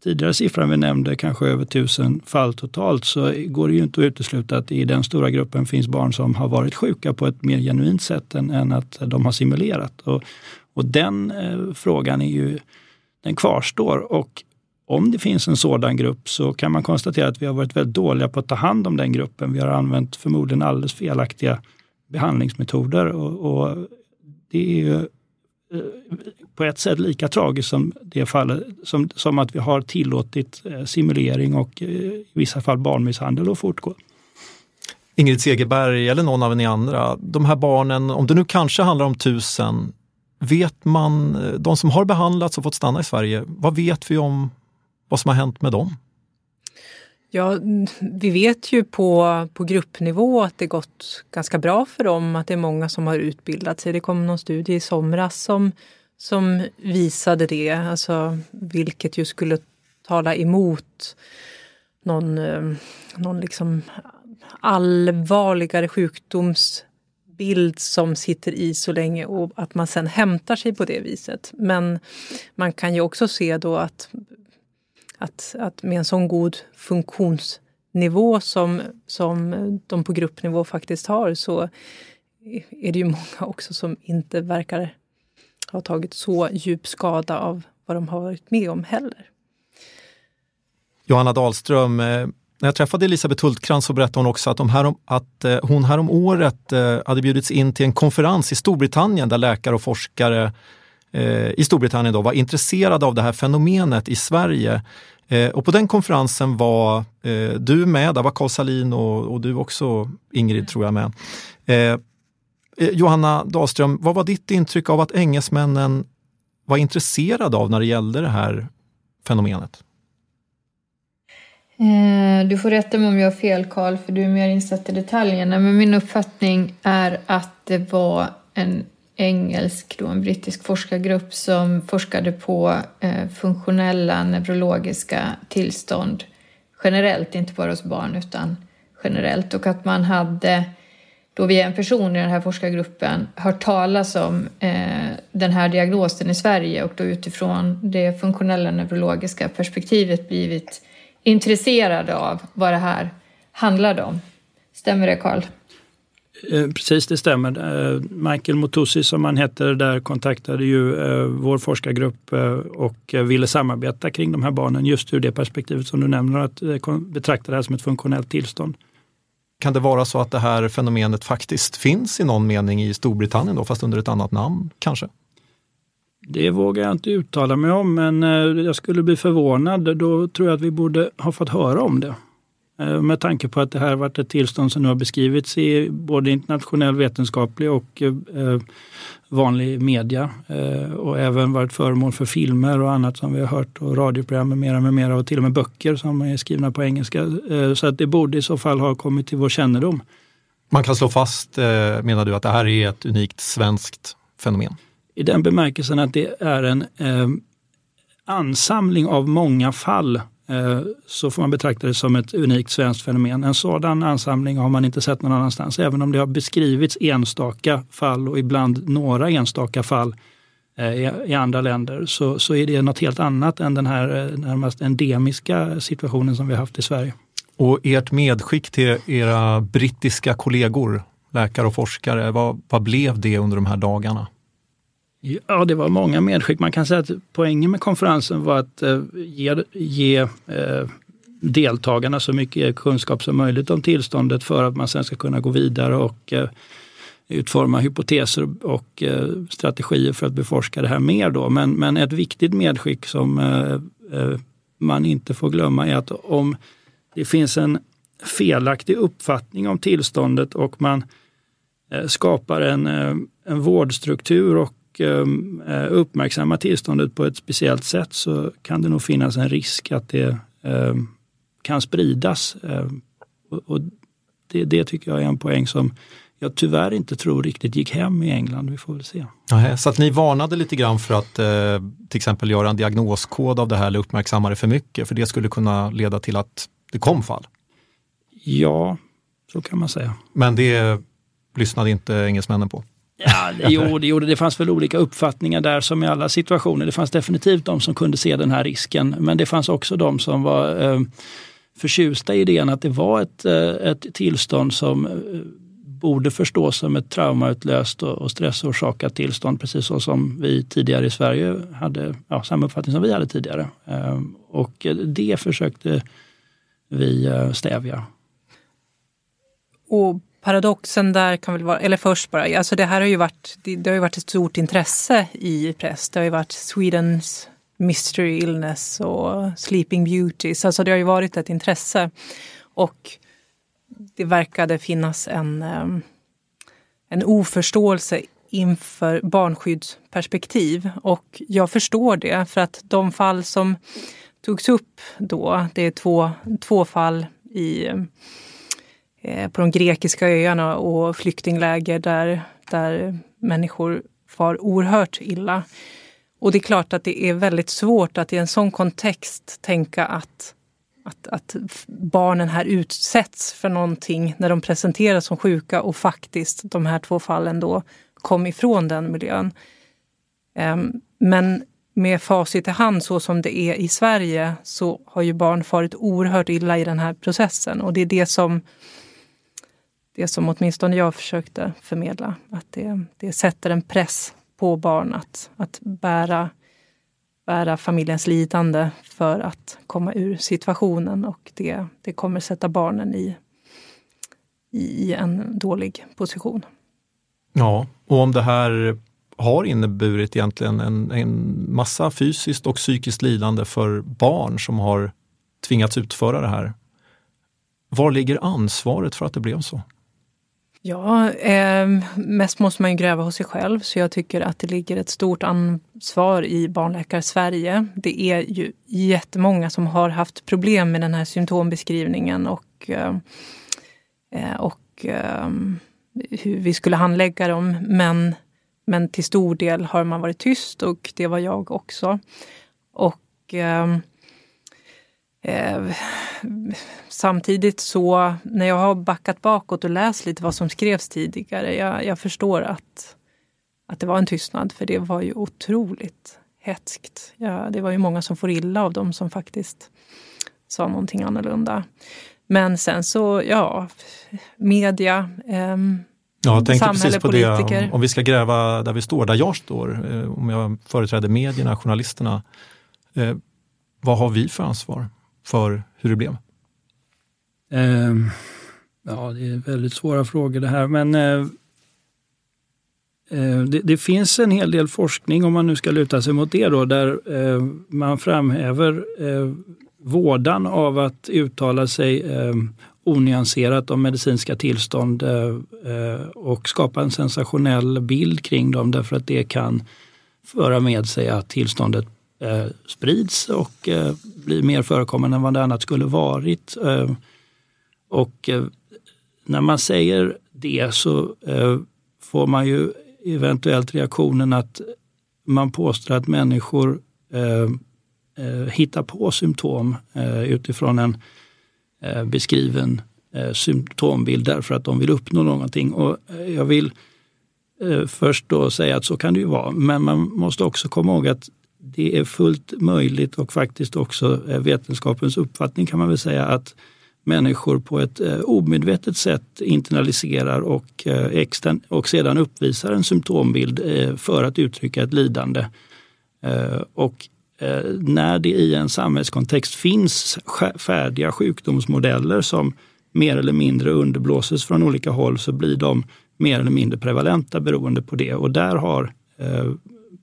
tidigare siffran vi nämnde, kanske över tusen fall totalt, så går det ju inte att utesluta att i den stora gruppen finns barn som har varit sjuka på ett mer genuint sätt än, än att de har simulerat. Och, och den eh, frågan är ju, den kvarstår. Och om det finns en sådan grupp så kan man konstatera att vi har varit väldigt dåliga på att ta hand om den gruppen. Vi har använt förmodligen alldeles felaktiga behandlingsmetoder och, och det är ju eh, på ett sätt lika tragiskt som det fallet, som, som att vi har tillåtit eh, simulering och eh, i vissa fall barnmisshandel att fortgå. Ingrid Segerberg eller någon av ni andra, de här barnen, om det nu kanske handlar om tusen, vet man, de som har behandlats och fått stanna i Sverige, vad vet vi om vad som har hänt med dem? Ja, vi vet ju på, på gruppnivå att det gått ganska bra för dem, att det är många som har utbildat sig. Det kom någon studie i somras som, som visade det, alltså, vilket ju skulle tala emot någon, eh, någon liksom allvarligare sjukdomsbild som sitter i så länge och att man sen hämtar sig på det viset. Men man kan ju också se då att att, att med en sån god funktionsnivå som, som de på gruppnivå faktiskt har så är det ju många också som inte verkar ha tagit så djup skada av vad de har varit med om heller. Johanna Dahlström, eh, när jag träffade Elisabeth Hultkrantz så berättade hon också att, de här, att eh, hon härom året eh, hade bjudits in till en konferens i Storbritannien där läkare och forskare i Storbritannien då var intresserade av det här fenomenet i Sverige. Eh, och på den konferensen var eh, du med, där var Carl Salin och, och, du också Ingrid tror jag med. Eh, eh, Johanna Dahlström, vad var ditt intryck av att engelsmännen var intresserade av när det gällde det här fenomenet? Eh, du får rätta mig om jag har fel Carl, för du är mer insatt i detaljerna. Men min uppfattning är att det var en engelsk, då, en brittisk forskargrupp som forskade på eh, funktionella neurologiska tillstånd generellt, inte bara hos barn utan generellt. Och att man hade då via en person i den här forskargruppen hört talas om eh, den här diagnosen i Sverige och då utifrån det funktionella neurologiska perspektivet blivit intresserade av vad det här handlade om. Stämmer det Karl? Eh, precis, det stämmer. Eh, Michael Motussi som han heter där kontaktade ju eh, vår forskargrupp och ville samarbeta kring de här barnen just ur det perspektivet som du nämner, att betrakta det här som ett funktionellt tillstånd. Kan det vara så att det här fenomenet faktiskt finns i någon mening i Storbritannien då, fast under ett annat namn kanske? Det vågar jag inte uttala mig om, men jag skulle bli förvånad. Då tror jag att vi borde ha fått höra om det. Eh, med tanke på att det här varit ett tillstånd som nu har beskrivits i både internationell vetenskaplig och eh, vanlig media eh, och även varit föremål för filmer och annat som vi har hört och radioprogram med mera, med mera och till och med böcker som är skrivna på engelska. Så att det borde i så fall ha kommit till vår kännedom. Man kan slå fast, menar du, att det här är ett unikt svenskt fenomen? I den bemärkelsen att det är en ansamling av många fall Eh, så får man betrakta det som ett unikt svenskt fenomen. En sådan ansamling har man inte sett någon annanstans. Även om det har beskrivits enstaka fall och ibland några enstaka fall eh, i andra länder så, så är det något helt annat än den här eh, närmast endemiska situationen som vi har haft i Sverige. Och ert medskick till era brittiska kollegor, läkare och forskare, vad, vad blev det under de här dagarna? Ja, det var många medskick. Man kan säga att poängen med konferensen var att eh, ge, ge eh, deltagarna så mycket kunskap som möjligt om tillståndet för att man sen ska kunna gå vidare och eh, utforma hypoteser och strategier för att beforska det här mer. Då. Men, men ett viktigt medskick som man inte får glömma är att om det finns en felaktig uppfattning om tillståndet och man skapar en en vårdstruktur och eh, uppmärksamma tillståndet på ett speciellt sätt så kan det nog finnas en risk att det eh, kan spridas. Eh, och det, det tycker jag är en poäng som jag tyvärr inte tror riktigt gick hem i England. Vi får väl se. Aha, så att ni varnade lite grann för att eh, till exempel göra en diagnoskod av det här eller uppmärksamma det för mycket, för det skulle kunna leda till att det kom fall? Ja, så kan man säga. Men det lyssnade inte engelsmännen på? Ja, det, jo, det gjorde det. fanns väl olika uppfattningar där som i alla situationer. Det fanns definitivt de som kunde se den här risken, men det fanns också de som var eh, förtjusta i idén att det var ett, eh, ett tillstånd som eh, borde förstås som ett traumautlöst och stressorsakat tillstånd, precis så som vi tidigare i Sverige hade ja, samma uppfattning som vi hade tidigare. Eh, och det försökte vi eh, stävja. Och paradoxen där kan väl vara, eller först bara, alltså det här har ju varit, det, det har ju varit ett stort intresse i press. Det har ju varit Swedens Mystery Illness och Sleeping Beauties. Alltså det har ju varit ett intresse. Och det verkade finnas en, ehm, en oförståelse inför barnskyddsperspektiv. Och jag förstår det, för att de fall som togs upp då, det är två, två fall i, Eh, på de grekiska öarna och flyktingläger där, där människor far oerhört illa. Och det är klart att det är väldigt svårt att i en sån kontext tänka att, att, att barnen här utsätts för någonting när de presenteras som sjuka och faktiskt de här två fallen då kom ifrån den miljön. Ehm, men med facit i hand så som det är i Sverige så har ju barn farit oerhört illa i den här processen och det är det som det som åtminstone jag försökte förmedla. Att det, det sätter en press på barn att, att bära, bära familjens lidande för att komma ur situationen och det, det kommer sätta barnen i, i en dålig position. Ja, och om det här har inneburit egentligen en, en massa fysiskt och psykiskt lidande för barn som har tvingats utföra det här. Var ligger ansvaret för att det blev så? Ja, eh, mest måste man ju gräva hos sig själv så jag tycker att det ligger ett stort ansvar i Barnläkare Sverige. Det är ju jättemånga som har haft problem med den här symptombeskrivningen och, eh, eh, och eh, hur vi skulle handlägga dem. Men, men till stor del har man varit tyst och det var jag också. Och eh, eh, samtidigt så, när jag har backat bakåt och läst lite vad som skrevs tidigare, jag, jag förstår att, att det var en tystnad, för det var ju otroligt hetskt. Ja, det var ju många som får illa av dem som faktiskt sa någonting annorlunda. Men sen så, ja, media, eh, Ja, jag tänkte precis på politiker. det, om, om vi ska gräva där vi står, där jag står, eh, om jag företräder medierna, journalisterna. Eh, vad har vi för ansvar? För hur det blev? Eh, ja, det är väldigt svåra frågor det här, men eh, eh, det, det, finns en hel del forskning, om man nu ska luta sig mot det, då, där eh, man framhäver eh, vådan av att uttala sig ehm, onyanserat om medicinska tillstånd eh, eh, och skapa en sensationell bild kring dem därför att det kan föra med sig att tillståndet eh, sprids och eh, blir mer förekommande än vad det annat skulle varit. Eh, och eh, när man säger det så eh, får man ju eventuellt reaktionen att man påstår att människor eh, eh hittar på symptom eh, utifrån en eh, beskriven symptombild därför att de vill uppnå någonting. Och jag vill först då säga att så kan det ju vara, men man måste också komma ihåg att det är fullt möjligt och faktiskt också eh, vetenskapens uppfattning kan man väl säga att människor på ett eh, omedvetet sätt internaliserar och, eh, extern, och sedan uppvisar en symptombild för att uttrycka ett lidande. Och när det i en samhällskontext finns färdiga sjukdomsmodeller som mer eller mindre underblåses från olika håll så blir de mer eller mindre prevalenta beroende på det. Och där har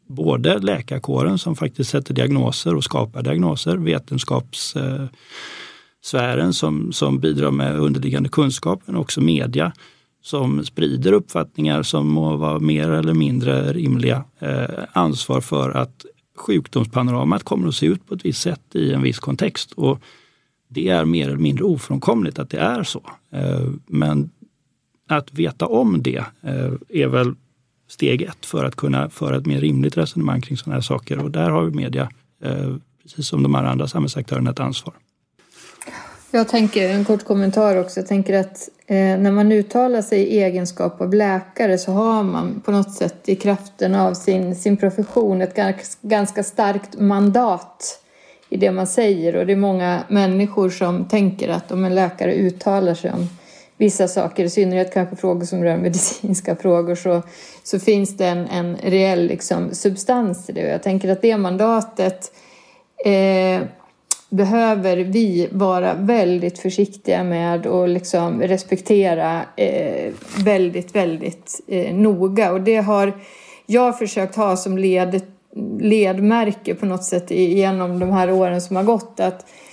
både läkarkåren som faktiskt sätter diagnoser och skapar diagnoser, vetenskapssfären som, som bidrar med underliggande kunskap, men också media som sprider uppfattningar som må vara mer eller mindre rimliga eh, ansvar för att sjukdomspanoramat kommer att se ut på ett visst sätt i en viss kontext. Och det är mer eller mindre ofrånkomligt att det är så. Eh, men att veta om det eh, är väl steg ett för att kunna föra ett mer rimligt resonemang kring sådana här saker. Och där har media, eh, precis som de andra samhällsaktörerna, ett ansvar. Jag tänker, en kort kommentar också, jag tänker att eh, när man uttalar sig i egenskap av läkare så har man på något sätt i kraften av sin, sin profession ett ganska starkt mandat i det man säger och det är många människor som tänker att om en läkare uttalar sig om vissa saker, i synnerhet kanske frågor som rör medicinska frågor, så, så finns det en, en reell liksom, substans i det. Och jag tänker att det mandatet eh, behöver vi vara väldigt försiktiga med och liksom respektera eh, väldigt, väldigt eh, noga. Och det har jag försökt ha som led, ledmärke på något sätt genom de här åren som har gått. Att eh,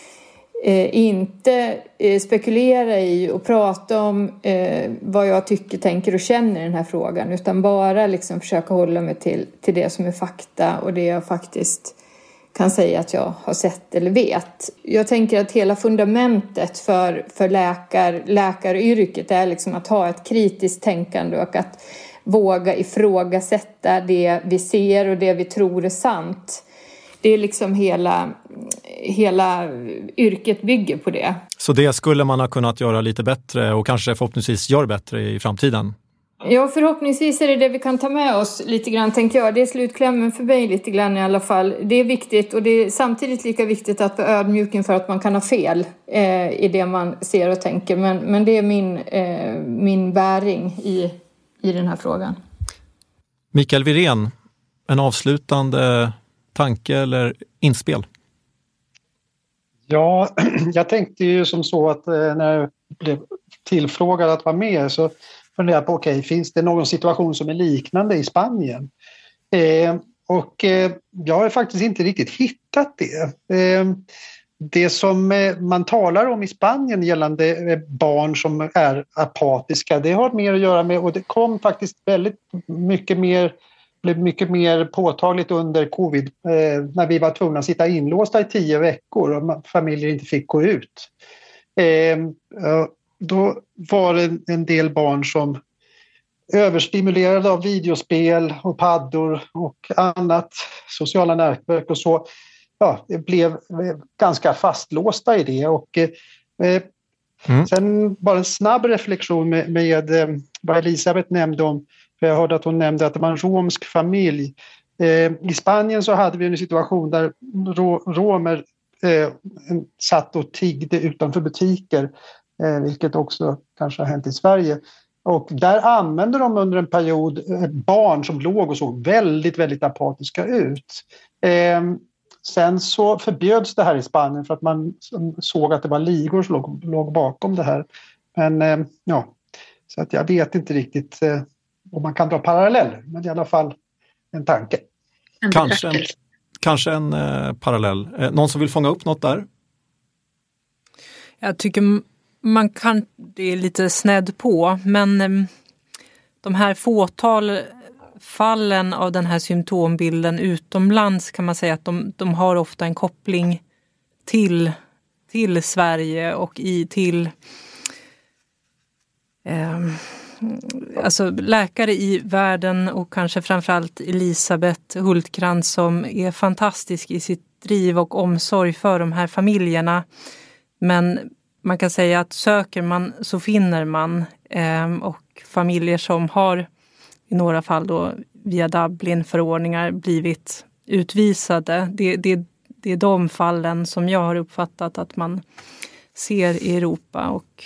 Eh, inte eh, spekulera i och prata om eh, vad jag tycker, tänker och känner i den här frågan utan bara liksom försöka hålla mig till, till det som är fakta och det jag faktiskt kan säga att jag har sett eller vet. Jag tänker att hela fundamentet för, för läkar, läkaryrket är liksom att ha ett kritiskt tänkande och att våga ifrågasätta det vi ser och det vi tror är sant. Det är liksom hela, hela yrket bygger på det. Så det skulle man ha kunnat göra lite bättre och kanske förhoppningsvis gör bättre i framtiden? Ja, förhoppningsvis är det det vi kan ta med oss lite grann, tänkte jag. Det är slutklämmen för mig lite grann i alla fall. Det är viktigt och det är samtidigt lika viktigt att vara ödmjuk inför att man kan ha fel eh, i det man ser och tänker. Men, men det är min, eh, min bäring i, i den här frågan. Mikael Wirén, en avslutande tanke eller inspel? Ja, jag tänkte ju som så att eh, när jag blev tillfrågad att vara med så funderade jag på, okej, okay, finns det någon situation som är liknande i Spanien? Eh, och eh, jag har faktiskt inte riktigt hittat det. Eh, det som eh, man talar om i Spanien gällande eh, barn som är apatiska, det har mer att göra med, och det kom faktiskt väldigt mycket mer blev mycket mer påtagligt under covid eh, när vi var tvungna att sitta inlåsta i tio veckor och familjer inte fick gå ut. Eh, då var det en del barn som överstimulerade av videospel och paddor och annat, sociala nätverk och så, ja, blev ganska fastlåsta i det. Och, eh, mm. Sen bara en snabb reflektion med, med eh, vad Elisabeth nämnde om, för jag hörde att hon nämnde att det var en romsk familj. Eh, I Spanien så hade vi en situation där romer eh, satt och tiggde utanför butiker Eh, vilket också kanske har hänt i Sverige. Och där använde de under en period eh, barn som låg och såg väldigt, väldigt apatiska ut. Eh, sen så förbjöds det här i Spanien för att man såg att det var ligor som låg, låg bakom det här. Men eh, ja, så att jag vet inte riktigt eh, om man kan dra paralleller, men i alla fall en tanke. Kanske en, kanske en eh, parallell. Eh, någon som vill fånga upp något där? Jag tycker man kan, det är lite snedd på, men ehm, de här fåtal fallen av den här symptombilden utomlands kan man säga att de, de har ofta en koppling till, till Sverige och i, till eh, Eh, alltså läkare i världen och kanske framförallt Elisabeth Hultkrantz som är fantastisk i sitt driv och omsorg för de här familjerna. Men man kan säga att söker man så finner man. Ehm, och familjer som har i några fall då via Dublinförordningar blivit utvisade. Det, det, det är de fallen som jag har uppfattat att man ser i Europa. Och,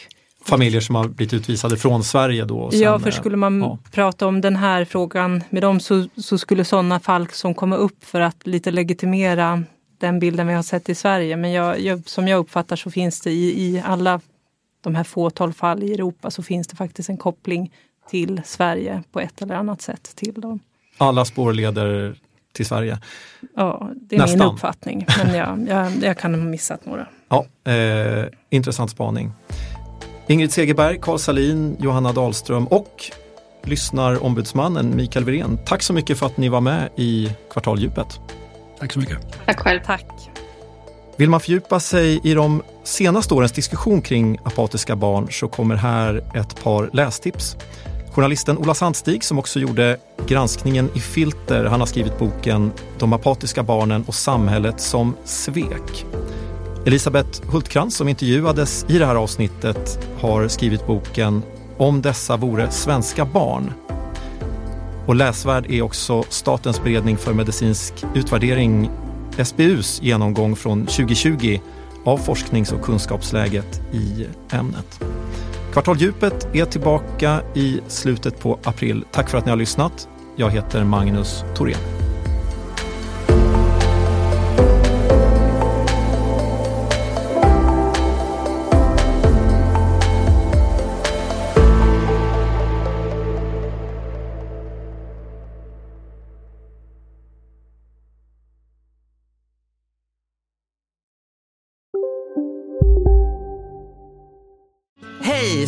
Familjer som har blivit utvisade från Sverige då? Sen, ja, för skulle man ja. prata om den här frågan med dem så, så skulle sådana fall som kommer upp för att lite legitimera den bilden vi har sett i Sverige. Men jag, jag, som jag uppfattar så finns det i, i alla de här fåtal fall i Europa så finns det faktiskt en koppling till Sverige på ett eller annat sätt till dem. Alla spår leder till Sverige? Ja, det är Nästan. min uppfattning. Men jag, jag, jag kan ha missat några. Ja, eh, intressant spaning. Ingrid Segerberg, Carl Salin, Johanna Dahlström och lyssnarombudsmannen Mikael Wirén. Tack så mycket för att ni var med i Kvartaldjupet. Tack så mycket. Tack själv. Tack. Vill man fördjupa sig i de senaste årens diskussion kring apatiska barn så kommer här ett par lästips. Journalisten Ola Sandstig som också gjorde granskningen i Filter, han har skrivit boken De apatiska barnen och samhället som svek. Elisabeth Hultkrantz som intervjuades i det här avsnittet har skrivit boken Om dessa vore svenska barn. Och läsvärd är också Statens beredning för medicinsk utvärdering, SBUs genomgång från 2020 av forsknings och kunskapsläget i ämnet. Kvartaldjupet är tillbaka i slutet på april. Tack för att ni har lyssnat. Jag heter Magnus Thorén.